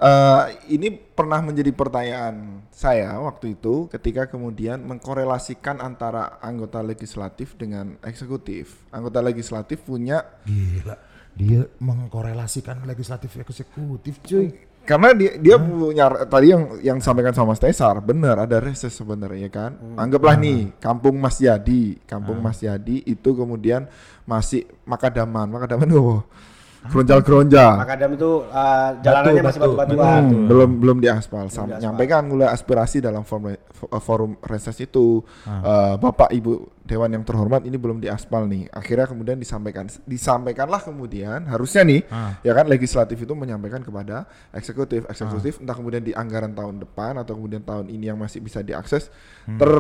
S3: Eh, ini pernah menjadi pertanyaan saya waktu itu ketika kemudian mengkorelasikan antara anggota legislatif dengan eksekutif. Anggota legislatif punya
S2: Gila. Dia mengkorelasikan legislatif eksekutif, cuy.
S3: karena dia dia punya tadi yang yang sampaikan sama Mas Tesar benar ada reses sebenarnya kan. Anggaplah nih Kampung Mas Yadi, Kampung Mas Yadi itu kemudian masih makadaman, makadaman oh geronjal-geronjal.
S1: Makadam itu uh, jalanannya masih
S2: batu,
S1: batu-batuan.
S3: Hmm, belum belum diaspal. Sam-
S1: diaspal.
S3: Nyampaikan mulai aspirasi dalam forum fo- uh, forum reses itu eh, Bapak Ibu Dewan yang terhormat ini belum diaspal nih. Akhirnya kemudian disampaikan disampaikanlah kemudian harusnya nih
S2: Ah.
S3: ya kan legislatif itu menyampaikan kepada eksekutif. Eksekutif entah kemudian di anggaran tahun depan atau kemudian tahun ini yang masih bisa diakses ter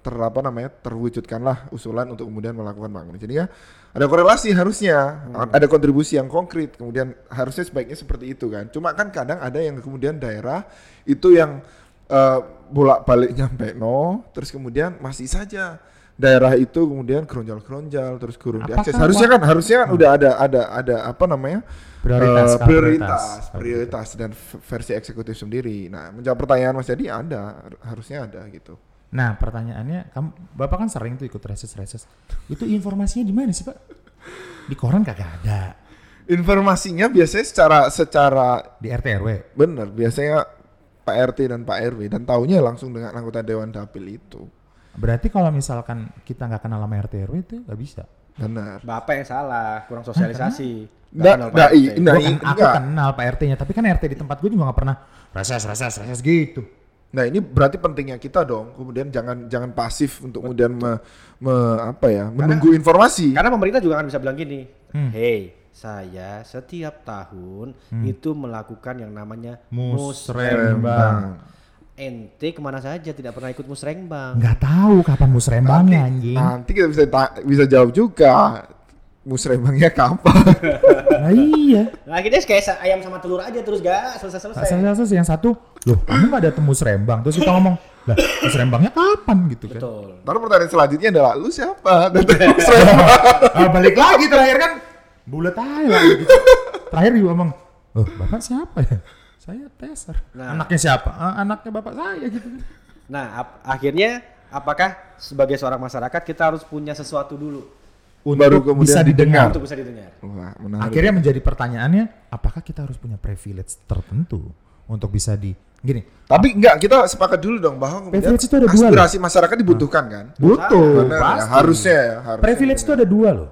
S3: ter apa namanya terwujudkanlah usulan untuk kemudian melakukan bangunan. Jadi ya ada korelasi harusnya ada kontribusi yang konkret kemudian harusnya sebaiknya seperti itu kan cuma kan kadang ada yang kemudian daerah itu yang eh, bolak-balik nyampe no terus kemudian masih saja daerah itu kemudian geronjal-geronjal terus kurang
S2: Apakah
S3: diakses harusnya kan harusnya kan udah ada ada ada apa namanya
S2: Prioritas, skala
S3: prioritas
S2: prioritas.
S3: prioritas dan versi eksekutif sendiri nah menjawab pertanyaan Mas Jadi ada harusnya ada gitu
S2: Nah, pertanyaannya, kamu Bapak kan sering tuh ikut reses-reses. Itu informasinya di mana sih, Pak? Di koran kagak ada.
S3: informasinya biasanya secara secara
S2: Di RT RW.
S3: Bener, biasanya Pak RT dan Pak RW dan taunya langsung dengan anggota Dewan Dapil itu.
S2: Berarti kalau misalkan kita nggak kenal sama RT RW itu nggak bisa.
S3: Benar.
S1: Bapak yang salah, kurang sosialisasi.
S3: Nggak,
S1: kenal
S3: nggak,
S1: Pak
S3: i-
S1: RT.
S3: Nah,
S2: Gua kan,
S3: i-
S2: aku
S3: enggak.
S2: kenal Pak RT-nya, tapi kan RT di tempat gue juga nggak pernah reses, reses, reses gitu.
S3: Nah ini berarti pentingnya kita dong. Kemudian jangan jangan pasif untuk kemudian me, me- apa ya menunggu informasi.
S1: Karena pemerintah juga kan bisa bilang gini,
S2: Hmm.
S1: hey saya setiap tahun itu melakukan yang namanya
S2: Musrembang.
S3: Bang.
S1: Ente ke mana saja tidak pernah ikut musrengbang.
S2: Nggak tahu kapan musrembangnya anjing.
S3: Nanti kita bisa bisa jawab juga. Musrembangnya kapan?
S2: Nah iya.
S1: Nah akhirnya kayak ayam sama telur aja terus gak selesai-selesai.
S2: Selesai yang satu, loh kamu nggak ada temu serembang. Terus kita ngomong, lah musrembangnya kapan gitu kan?
S1: Betul.
S3: Lalu pertanyaan selanjutnya adalah lu siapa? Musrembang.
S2: Ah, balik lagi terakhir kan bulat aja lah gitu. Terakhir juga ngomong, oh bapak siapa ya? Saya Teser.
S1: Nah.
S2: Anaknya siapa? "Ah, anaknya bapak saya gitu. kan.
S1: Nah ap- akhirnya apakah sebagai seorang masyarakat kita harus punya sesuatu dulu
S2: Untuk
S3: Baru kemudian
S2: bisa didengar.
S1: untuk bisa didengar?
S3: Wah, menarik.
S2: Akhirnya menjadi pertanyaannya, apakah kita harus punya privilege tertentu untuk bisa di gini?
S3: Tapi enggak, kita sepakat dulu dong bahwa
S2: Privilege itu ada dua
S3: aspirasi masyarakat dibutuhkan kan?
S2: Betul.
S3: Benar ya, harusnya ya, harusnya.
S2: Privilege itu ada dua loh.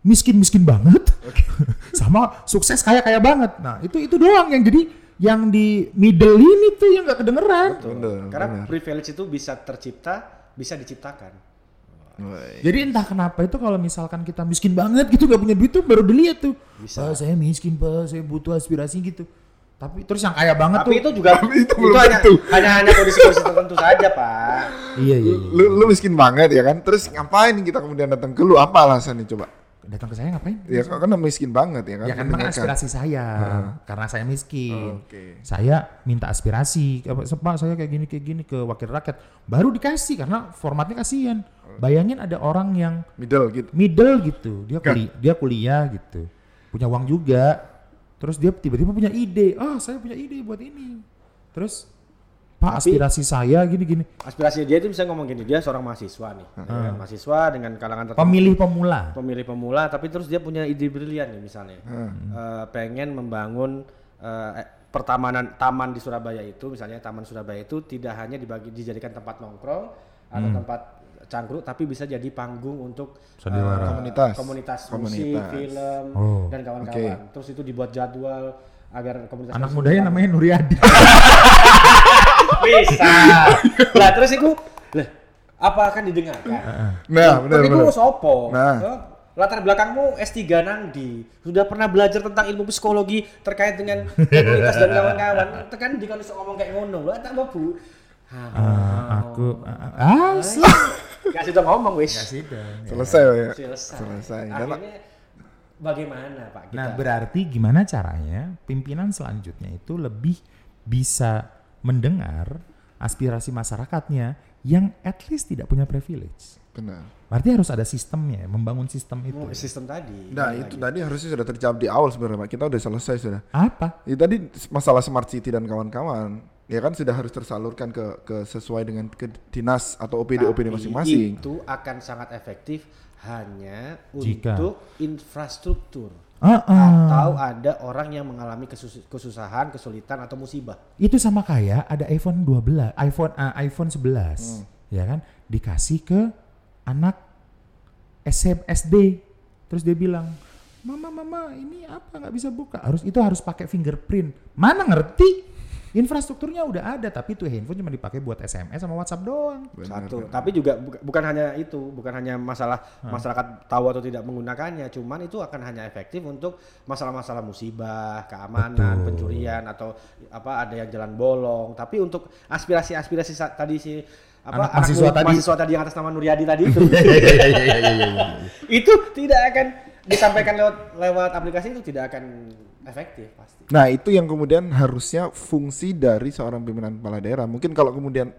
S2: Miskin-miskin banget, sama sukses kaya-kaya banget. Nah itu itu doang yang jadi yang di middle ini tuh yang nggak kedengeran.
S3: Benar,
S1: Karena
S3: benar.
S1: privilege itu bisa tercipta, bisa diciptakan.
S3: Woi.
S2: Jadi entah kenapa itu kalau misalkan kita miskin banget gitu nggak punya duit tuh baru dilihat tuh.
S1: Bisa.
S2: Pak saya miskin pak, saya butuh aspirasi gitu. Tapi terus yang kaya banget
S1: Tapi
S2: tuh.
S1: itu juga
S3: Tapi itu
S1: itu,
S3: belum
S1: hanya,
S3: tentu.
S1: hanya hanya kondisi-kondisi tertentu saja pak.
S2: Iya iya. iya.
S3: Lu, lu miskin banget ya kan? Terus ngapain kita kemudian datang ke lu? Apa alasannya coba?
S2: Datang ke saya ngapain?
S3: Ya karena miskin banget ya kan?
S2: Ya kan memang aspirasi saya, karena saya miskin.
S3: Oke.
S2: Saya minta aspirasi, Pak saya kayak gini kayak gini ke wakil rakyat, baru dikasih karena formatnya kasihan. Bayangin ada orang yang
S3: Middle gitu.
S2: middle gitu, dia kuliah, dia kuliah gitu, punya uang juga, terus dia tiba-tiba punya ide, ah saya punya ide buat ini, terus Pak aspirasi saya gini-gini,
S1: Aspirasi dia itu bisa ngomong gini, dia seorang mahasiswa nih, ya kan? mahasiswa dengan kalangan tertentu.
S2: pemilih pemula,
S1: pemilih pemula tapi terus dia punya ide brilian nih misalnya Eh, pengen membangun eh, eh, pertamanan taman di Surabaya itu misalnya taman Surabaya itu tidak hanya dibagi dijadikan tempat nongkrong atau tempat cangkruk tapi bisa jadi panggung untuk
S2: Sandiwara.
S3: Komunitas.
S1: komunitas, musik
S3: Komunitas.
S1: film
S2: Oh,
S1: dan kawan-kawan terus itu dibuat jadwal agar komunitas
S2: anak
S1: tersebut
S2: mudanya namanya Nuryadi,
S1: bisa lah terus itu lah apa akan didengarkan
S3: Nah, benar
S1: tapi
S3: benar.
S1: gue sopo.
S3: Nah.
S1: Latar belakangmu S3 nangdi. Sudah pernah belajar tentang ilmu psikologi terkait dengan komunitas dan kawan-kawan. Tekan di kalau ngomong kayak ngono, lah tak mau bu.
S2: Ah, aku, ah, ah,
S1: Kasih dong ngomong wis.
S3: Selesai ya.
S1: Selesai.
S3: Selesai. Dan
S1: Akhirnya bagaimana Pak kita?
S2: Nah, berarti gimana caranya pimpinan selanjutnya itu lebih bisa mendengar aspirasi masyarakatnya yang at least tidak punya privilege.
S3: Benar.
S2: Berarti harus ada sistemnya, membangun sistem itu.
S1: Oh, sistem tadi.
S3: Nah itu
S1: lagi.
S3: tadi harusnya sudah terjawab di awal sebenarnya Pak. Kita udah selesai sudah.
S2: Apa?
S3: Itu tadi masalah smart city dan kawan-kawan. Ya kan sudah harus tersalurkan ke ke sesuai dengan ke dinas atau OPD OPD
S1: Tapi
S3: masing-masing.
S1: Itu akan sangat efektif hanya
S2: Jika-
S1: untuk infrastruktur.
S2: Ah, ah.
S1: Atau ada orang yang mengalami kesus- kesusahan, kesulitan atau musibah.
S2: Itu sama kayak ada iPhone 12, iPhone ah, iPhone 11, ya kan? Dikasih ke anak SM, SD. Terus dia bilang, "Mama, mama, ini apa nggak bisa buka?" Harus itu harus pakai fingerprint. Mana ngerti? Infrastrukturnya udah ada, tapi itu handphone cuma dipakai buat SMS sama WhatsApp doang.
S1: Satu. Tapi juga buka- bukan hanya itu, bukan hanya masalah masyarakat tahu atau tidak menggunakannya, cuman itu akan hanya efektif untuk masalah-masalah musibah, keamanan,
S2: Betul.
S1: pencurian atau apa ada yang jalan bolong. Tapi untuk aspirasi-aspirasi tadi si apa
S2: Anak mahasiswa tadi.
S1: mahasiswa tadi yang atas nama Nuryadi tadi itu itu tidak akan disampaikan lewat lewat aplikasi itu tidak akan efektif pasti.
S3: Nah itu yang kemudian harusnya fungsi dari seorang pimpinan kepala daerah. Mungkin kalau kemudian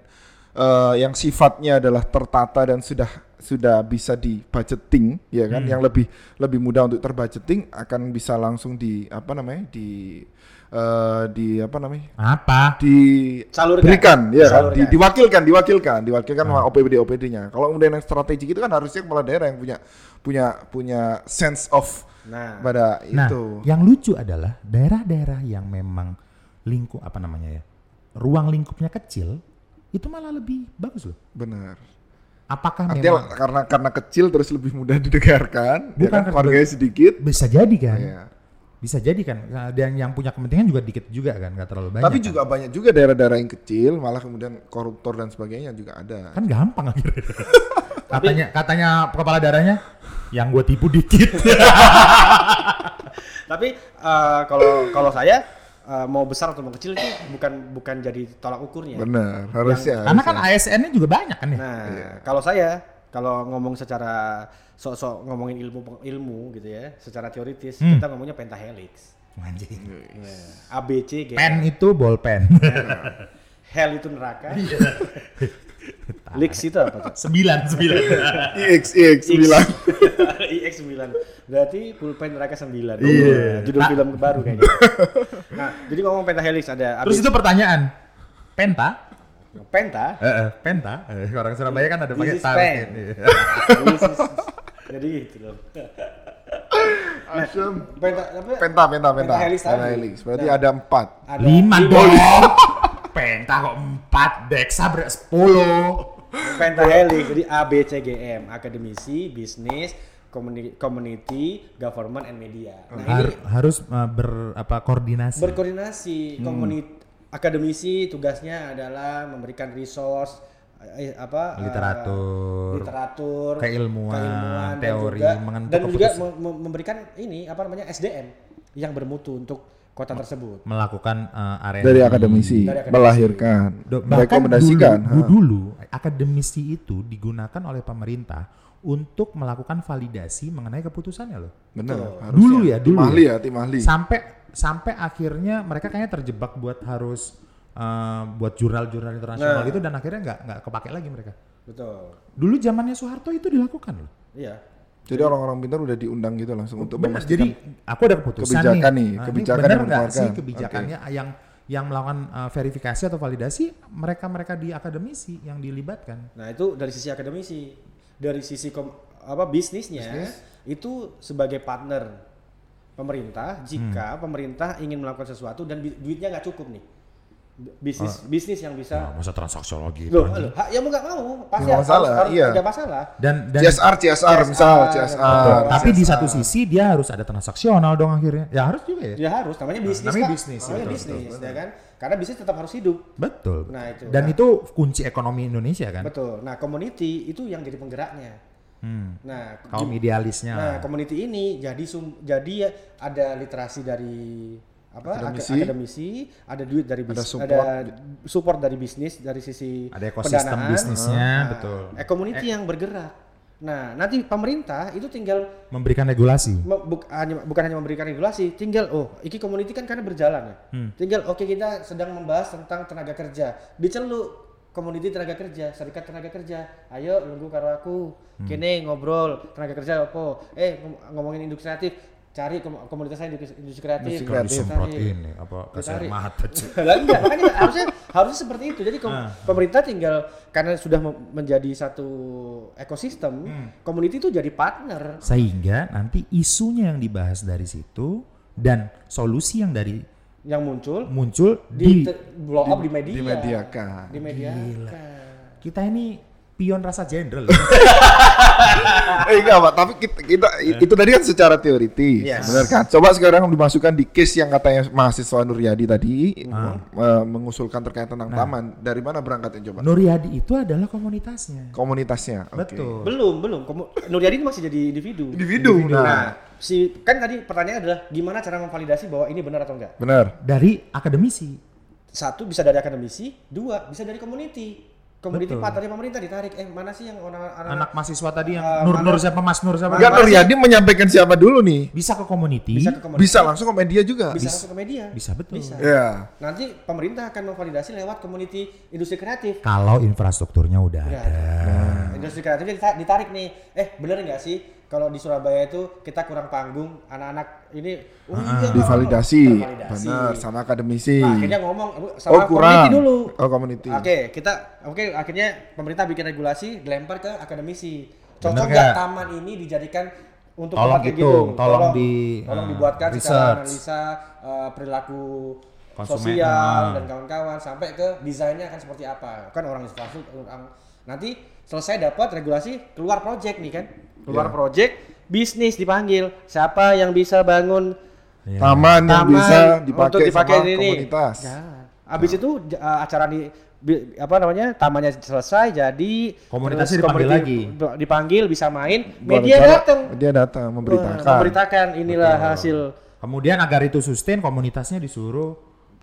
S3: eh, yang sifatnya adalah tertata dan sudah sudah bisa di budgeting, ya kan, yang lebih lebih mudah untuk terbudgeting akan bisa langsung di apa namanya di eh, di apa namanya
S2: Apa?
S3: diberikan
S1: Salurkan.
S3: ya kan?
S1: Salurkan.
S3: Di- diwakilkan diwakilkan diwakilkan sama OPD OPD-nya. Kalau kemudian yang strategi itu kan harusnya kepala daerah yang punya punya punya sense of
S1: Nah,
S3: pada
S2: Nah,
S3: itu.
S2: yang lucu adalah daerah-daerah yang memang lingkup apa namanya ya, ruang lingkupnya kecil, itu malah lebih bagus loh.
S3: Benar.
S2: Apakah
S3: Artinya
S2: memang
S3: karena karena kecil terus lebih mudah didengarkan, ya
S2: Bukan
S3: kan
S2: karena-
S3: warganya sedikit.
S2: bisa jadi kan?
S3: Iya.
S2: Bisa jadi kan? Nah, Dan yang punya kepentingan juga dikit juga kan, nggak terlalu banyak.
S3: Tapi
S2: kan?
S3: juga banyak juga daerah-daerah yang kecil, malah kemudian koruptor dan sebagainya juga ada.
S2: kan gampang akhirnya. katanya katanya kepala daerahnya yang gue tipu dikit.
S1: tapi eh, kalau kalau saya eh, mau besar atau mau kecil itu bukan bukan jadi tolak ukurnya.
S3: Benar, harusnya.
S2: Karena kan. ASN-nya juga banyak kan ya.
S1: Nah,
S3: Iya.
S1: kalau saya kalau ngomong secara sok-sok ngomongin ilmu ilmu gitu ya, secara teoritis
S2: Hmm.
S1: kita ngomongnya pentahelix.
S2: Anjing.
S1: Nah, A B C G.
S2: Pen itu bolpen.
S1: Hell itu neraka.
S2: Iya.
S1: Lix itu apa tuh?
S2: sembilan sembilan.
S3: IX IX 9.
S1: IX 9. Berarti pulpen neraka 9.
S2: Iya.
S1: Judul film baru kayaknya. Nah, jadi ngomong pentahelix ada
S2: Terus itu pertanyaan. Penta?
S1: penta.
S2: Eh, eh, penta. Eh, orang Surabaya kan ada pakai tar.
S1: jadi gitu loh.
S3: Asem.
S1: Penta, apa?
S3: Penta, penta, penta.
S1: Pentahelix tadi.
S3: Pentahelix. Berarti
S1: Nah.
S3: ada empat.
S1: Ada
S2: Lima dong. Penta kok empat, Dexa ber sepuluh.
S1: Pentahelix jadi A B C G M akademisi bisnis community, community government and media nah ini
S2: Har- harus uh, ber apa koordinasi.
S1: berkoordinasi komuniti akademisi tugasnya adalah memberikan resource eh, apa eh,
S2: Literatur.
S1: literatur
S2: Keilmuan,
S1: keilmuan, dan
S2: teori,
S1: juga,
S2: mengentuk
S1: dan juga mem- mem- memberikan ini apa namanya SDM yang bermutu untuk kota tersebut
S2: melakukan uh, area
S3: Dari akademisi,
S1: Dari akademisi.
S3: melahirkan,
S2: Do- bahkan
S3: merekomendasikan.
S2: dulu,
S3: ha.
S2: dulu akademisi itu digunakan oleh pemerintah untuk melakukan validasi mengenai keputusannya loh.
S3: Benar.
S2: Dulu ya,
S3: Tim
S2: dulu
S3: ahli
S2: ya.
S3: ya, tim ahli.
S2: Sampai sampai akhirnya mereka kayaknya terjebak buat harus uh, buat jurnal-jurnal internasional
S1: Nah.
S2: gitu dan akhirnya nggak nggak kepake lagi mereka.
S1: betul
S2: Dulu zamannya Soeharto itu dilakukan loh.
S1: iya
S3: Jadi orang-orang pintar udah diundang gitu langsung untuk
S2: Benar,
S3: memastikan.
S2: jadi aku ada keputusan
S3: kebijakan nih,
S2: nih. Nah, ini
S3: kebijakan
S2: benar
S3: yang
S2: nggak sih kebijakannya yang yang melakukan uh, verifikasi atau validasi mereka-mereka di akademisi yang dilibatkan.
S1: Nah itu dari sisi akademisi, dari sisi kom- apa bisnisnya itu sebagai partner pemerintah. Jika
S2: Hmm.
S1: pemerintah ingin melakukan sesuatu dan duitnya nggak cukup nih, bisnis
S2: Ah.
S1: bisnis yang bisa.
S2: masa transaksi lagi
S1: Loh, loh, ha- ya mau nggak mau pasti harus,
S3: masalah,
S1: harus,
S3: iya.
S1: nggak masalah.
S2: Dan dan
S3: CSR, CSR, misal CSR.
S1: betul.
S2: tapi di
S3: CSR.
S2: satu sisi dia harus ada transaksional dong akhirnya. Ya harus juga ya.
S1: Ya harus, namanya bisnis.
S2: namanya
S1: Pak.
S2: bisnis,
S1: Namanya
S2: betul,
S1: bisnis, ya kan? Karena bisnis tetap harus hidup.
S2: Betul.
S1: Nah, itu.
S2: Dan
S1: Nah.
S2: itu kunci ekonomi Indonesia kan.
S1: Betul. Nah community itu yang jadi penggeraknya.
S2: Hmm.
S1: Nah
S2: Kaum
S1: di-
S2: idealisnya.
S1: Nah, community ini jadi sum, jadi ya ada literasi dari apa
S3: Akademisi.
S1: ak- akademisi, ada duit dari
S3: Ada
S1: bisnis,
S3: support.
S1: support dari bisnis dari sisi
S2: Ada ekosistem
S1: pendanaan.
S2: bisnisnya,
S1: Nah,
S2: betul.
S1: eh, community yang bergerak. Nah, nanti pemerintah itu tinggal
S2: Memberikan regulasi.
S1: me- buk- hanya, bukan hanya memberikan regulasi, tinggal oh, iki community kan karena berjalan ya.
S2: Hmm.
S1: Tinggal oke kita sedang membahas tentang tenaga kerja, diceluk community tenaga kerja, serikat tenaga kerja. Ayo nunggu karo aku.
S2: Hmm.
S1: Kene ngobrol tenaga kerja apa? Eh ngom- ngomongin industri kreatif, cari kom- komunitasnya industri, industri kreatif.
S3: Industri kreatif.
S2: disemprot
S1: Ditarik.
S2: ini apa kasih air
S1: Ditarik.
S2: mata cuy.
S1: Lah enggak, makanya harusnya harusnya seperti itu. Jadi kom-
S2: Ah.
S1: pemerintah tinggal karena sudah menjadi satu ekosistem,
S2: Hmm.
S1: community itu jadi partner.
S2: Sehingga nanti isunya yang dibahas dari situ dan solusi yang dari
S1: yang muncul
S2: muncul
S1: di,
S2: di,
S1: blow up di, media.
S3: dimediakan.
S1: Di media.
S2: kita ini pion rasa jenderal.
S3: eh enggak Pak, tapi kita, kita itu tadi kan secara teoritis,
S1: Yes.
S3: benar kan? Coba sekarang dimasukkan di case yang katanya mahasiswa Nuryadi tadi
S2: Ah.
S3: eh, mengusulkan terkait tentang
S2: Nah.
S3: taman. Dari mana berangkatnya coba?
S2: Nuryadi itu adalah komunitasnya.
S3: Komunitasnya. oke.
S2: Betul.
S1: Belum, belum. Komu- Nuryadi itu masih jadi individu.
S3: Individu.
S1: Nah,
S3: Nah,
S1: si kan tadi pertanyaan adalah gimana cara memvalidasi bahwa ini benar atau enggak?
S3: benar.
S2: Dari akademisi.
S1: Satu bisa dari akademisi, dua bisa dari community. Community
S2: Betul.
S1: partnernya pemerintah ditarik. Eh, mana sih yang orang anak,
S2: Anak mahasiswa tadi yang
S1: Ah,
S2: Nur Nur siapa Mas Nur siapa?
S3: Enggak Nuryadi menyampaikan siapa dulu nih?
S2: Bisa ke community.
S1: bisa ke community,
S3: Bisa langsung ke media juga.
S1: bisa langsung ke media.
S2: Bisa betul.
S1: Bisa.
S3: Ya.
S1: Nanti pemerintah akan memvalidasi lewat community industri kreatif.
S2: Kalau infrastrukturnya udah
S1: Udah
S2: ada.
S1: Nah, industri kreatifnya dita- ditarik nih. Eh, bener nggak sih kalau di Surabaya itu kita kurang panggung anak-anak ini oh iya, Pak.
S3: Divalidasi.
S1: Tervalidasi.
S3: Benar, sama akademisi.
S1: Nah, akhirnya ngomong
S3: Oh,
S1: sama
S3: kurang.
S1: community dulu.
S3: Oh, community.
S1: Oke, kita oke akhirnya pemerintah bikin regulasi dilempar ke akademisi. Cocok
S2: nggak?
S1: taman ini dijadikan untuk
S2: Tolong
S1: gitu?
S2: tolong di-
S1: tolong
S2: eh,
S1: dibuatkan secara
S2: research.
S1: analisa eh, perilaku
S2: Konsumen,
S1: sosial
S2: ah.
S1: dan kawan-kawan sampai ke desainnya akan seperti apa. Kan orang infrastruktur orang nanti selesai dapat regulasi keluar project nih kan. Keluar
S3: Iya.
S1: project bisnis dipanggil. Siapa yang bisa bangun
S2: Iya.
S3: Taman yang
S1: taman
S3: bisa dipakai,
S1: untuk dipakai
S3: sama
S1: ini.
S3: komunitas.
S1: Jangan. Habis itu j- uh, acara di apa namanya tamannya selesai jadi
S2: Komunitasnya dipanggil lagi.
S1: dipanggil bisa main
S3: Buat
S1: media datang
S3: Media datang
S1: Wah,
S3: memberitakan.
S1: memberitakan inilah hasil
S2: Kemudian agar itu sustain komunitasnya disuruh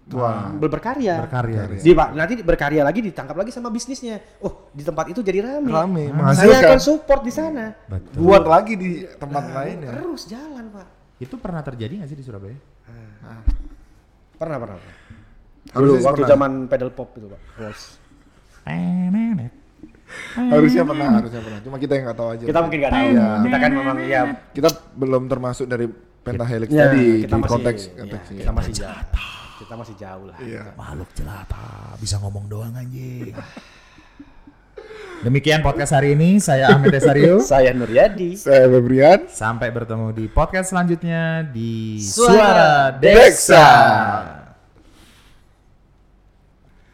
S3: Wah.
S1: ber- berkarya.
S2: berkarya.
S1: Di, Pak, nanti berkarya lagi ditangkap lagi sama bisnisnya. Oh, di tempat itu jadi rame.
S3: Rame,
S1: Saya
S3: menghasilkan.
S1: akan support di sana.
S2: Betul.
S3: Buat lagi di tempat lain ya.
S1: Terus jalan, Pak.
S2: Itu pernah terjadi nggak sih di Surabaya?
S1: Pernah, pernah. pernah. Dulu
S3: Harusnya
S1: waktu
S3: pernah.
S1: zaman pedal pop itu, Pak.
S3: Harusnya pernah, harusnya pernah. Cuma kita yang nggak tahu aja.
S1: Kita mungkin nggak tahu.
S3: Iya.
S1: Kita kan memang ya
S3: Kita belum termasuk dari pentahelix
S1: Ya,
S3: tadi di
S1: masih,
S3: konteks
S1: ya,
S3: konteks ini.
S1: kita masih jauh. Kita masih jauh lah.
S3: Iya.
S2: Makhluk jelata, bisa ngomong doang anjing. Demikian podcast hari ini, saya Ahmed Desario.
S1: Saya Nuryadi.
S3: Saya Febrian.
S2: Sampai bertemu di podcast selanjutnya di
S1: Suara
S3: Deksa.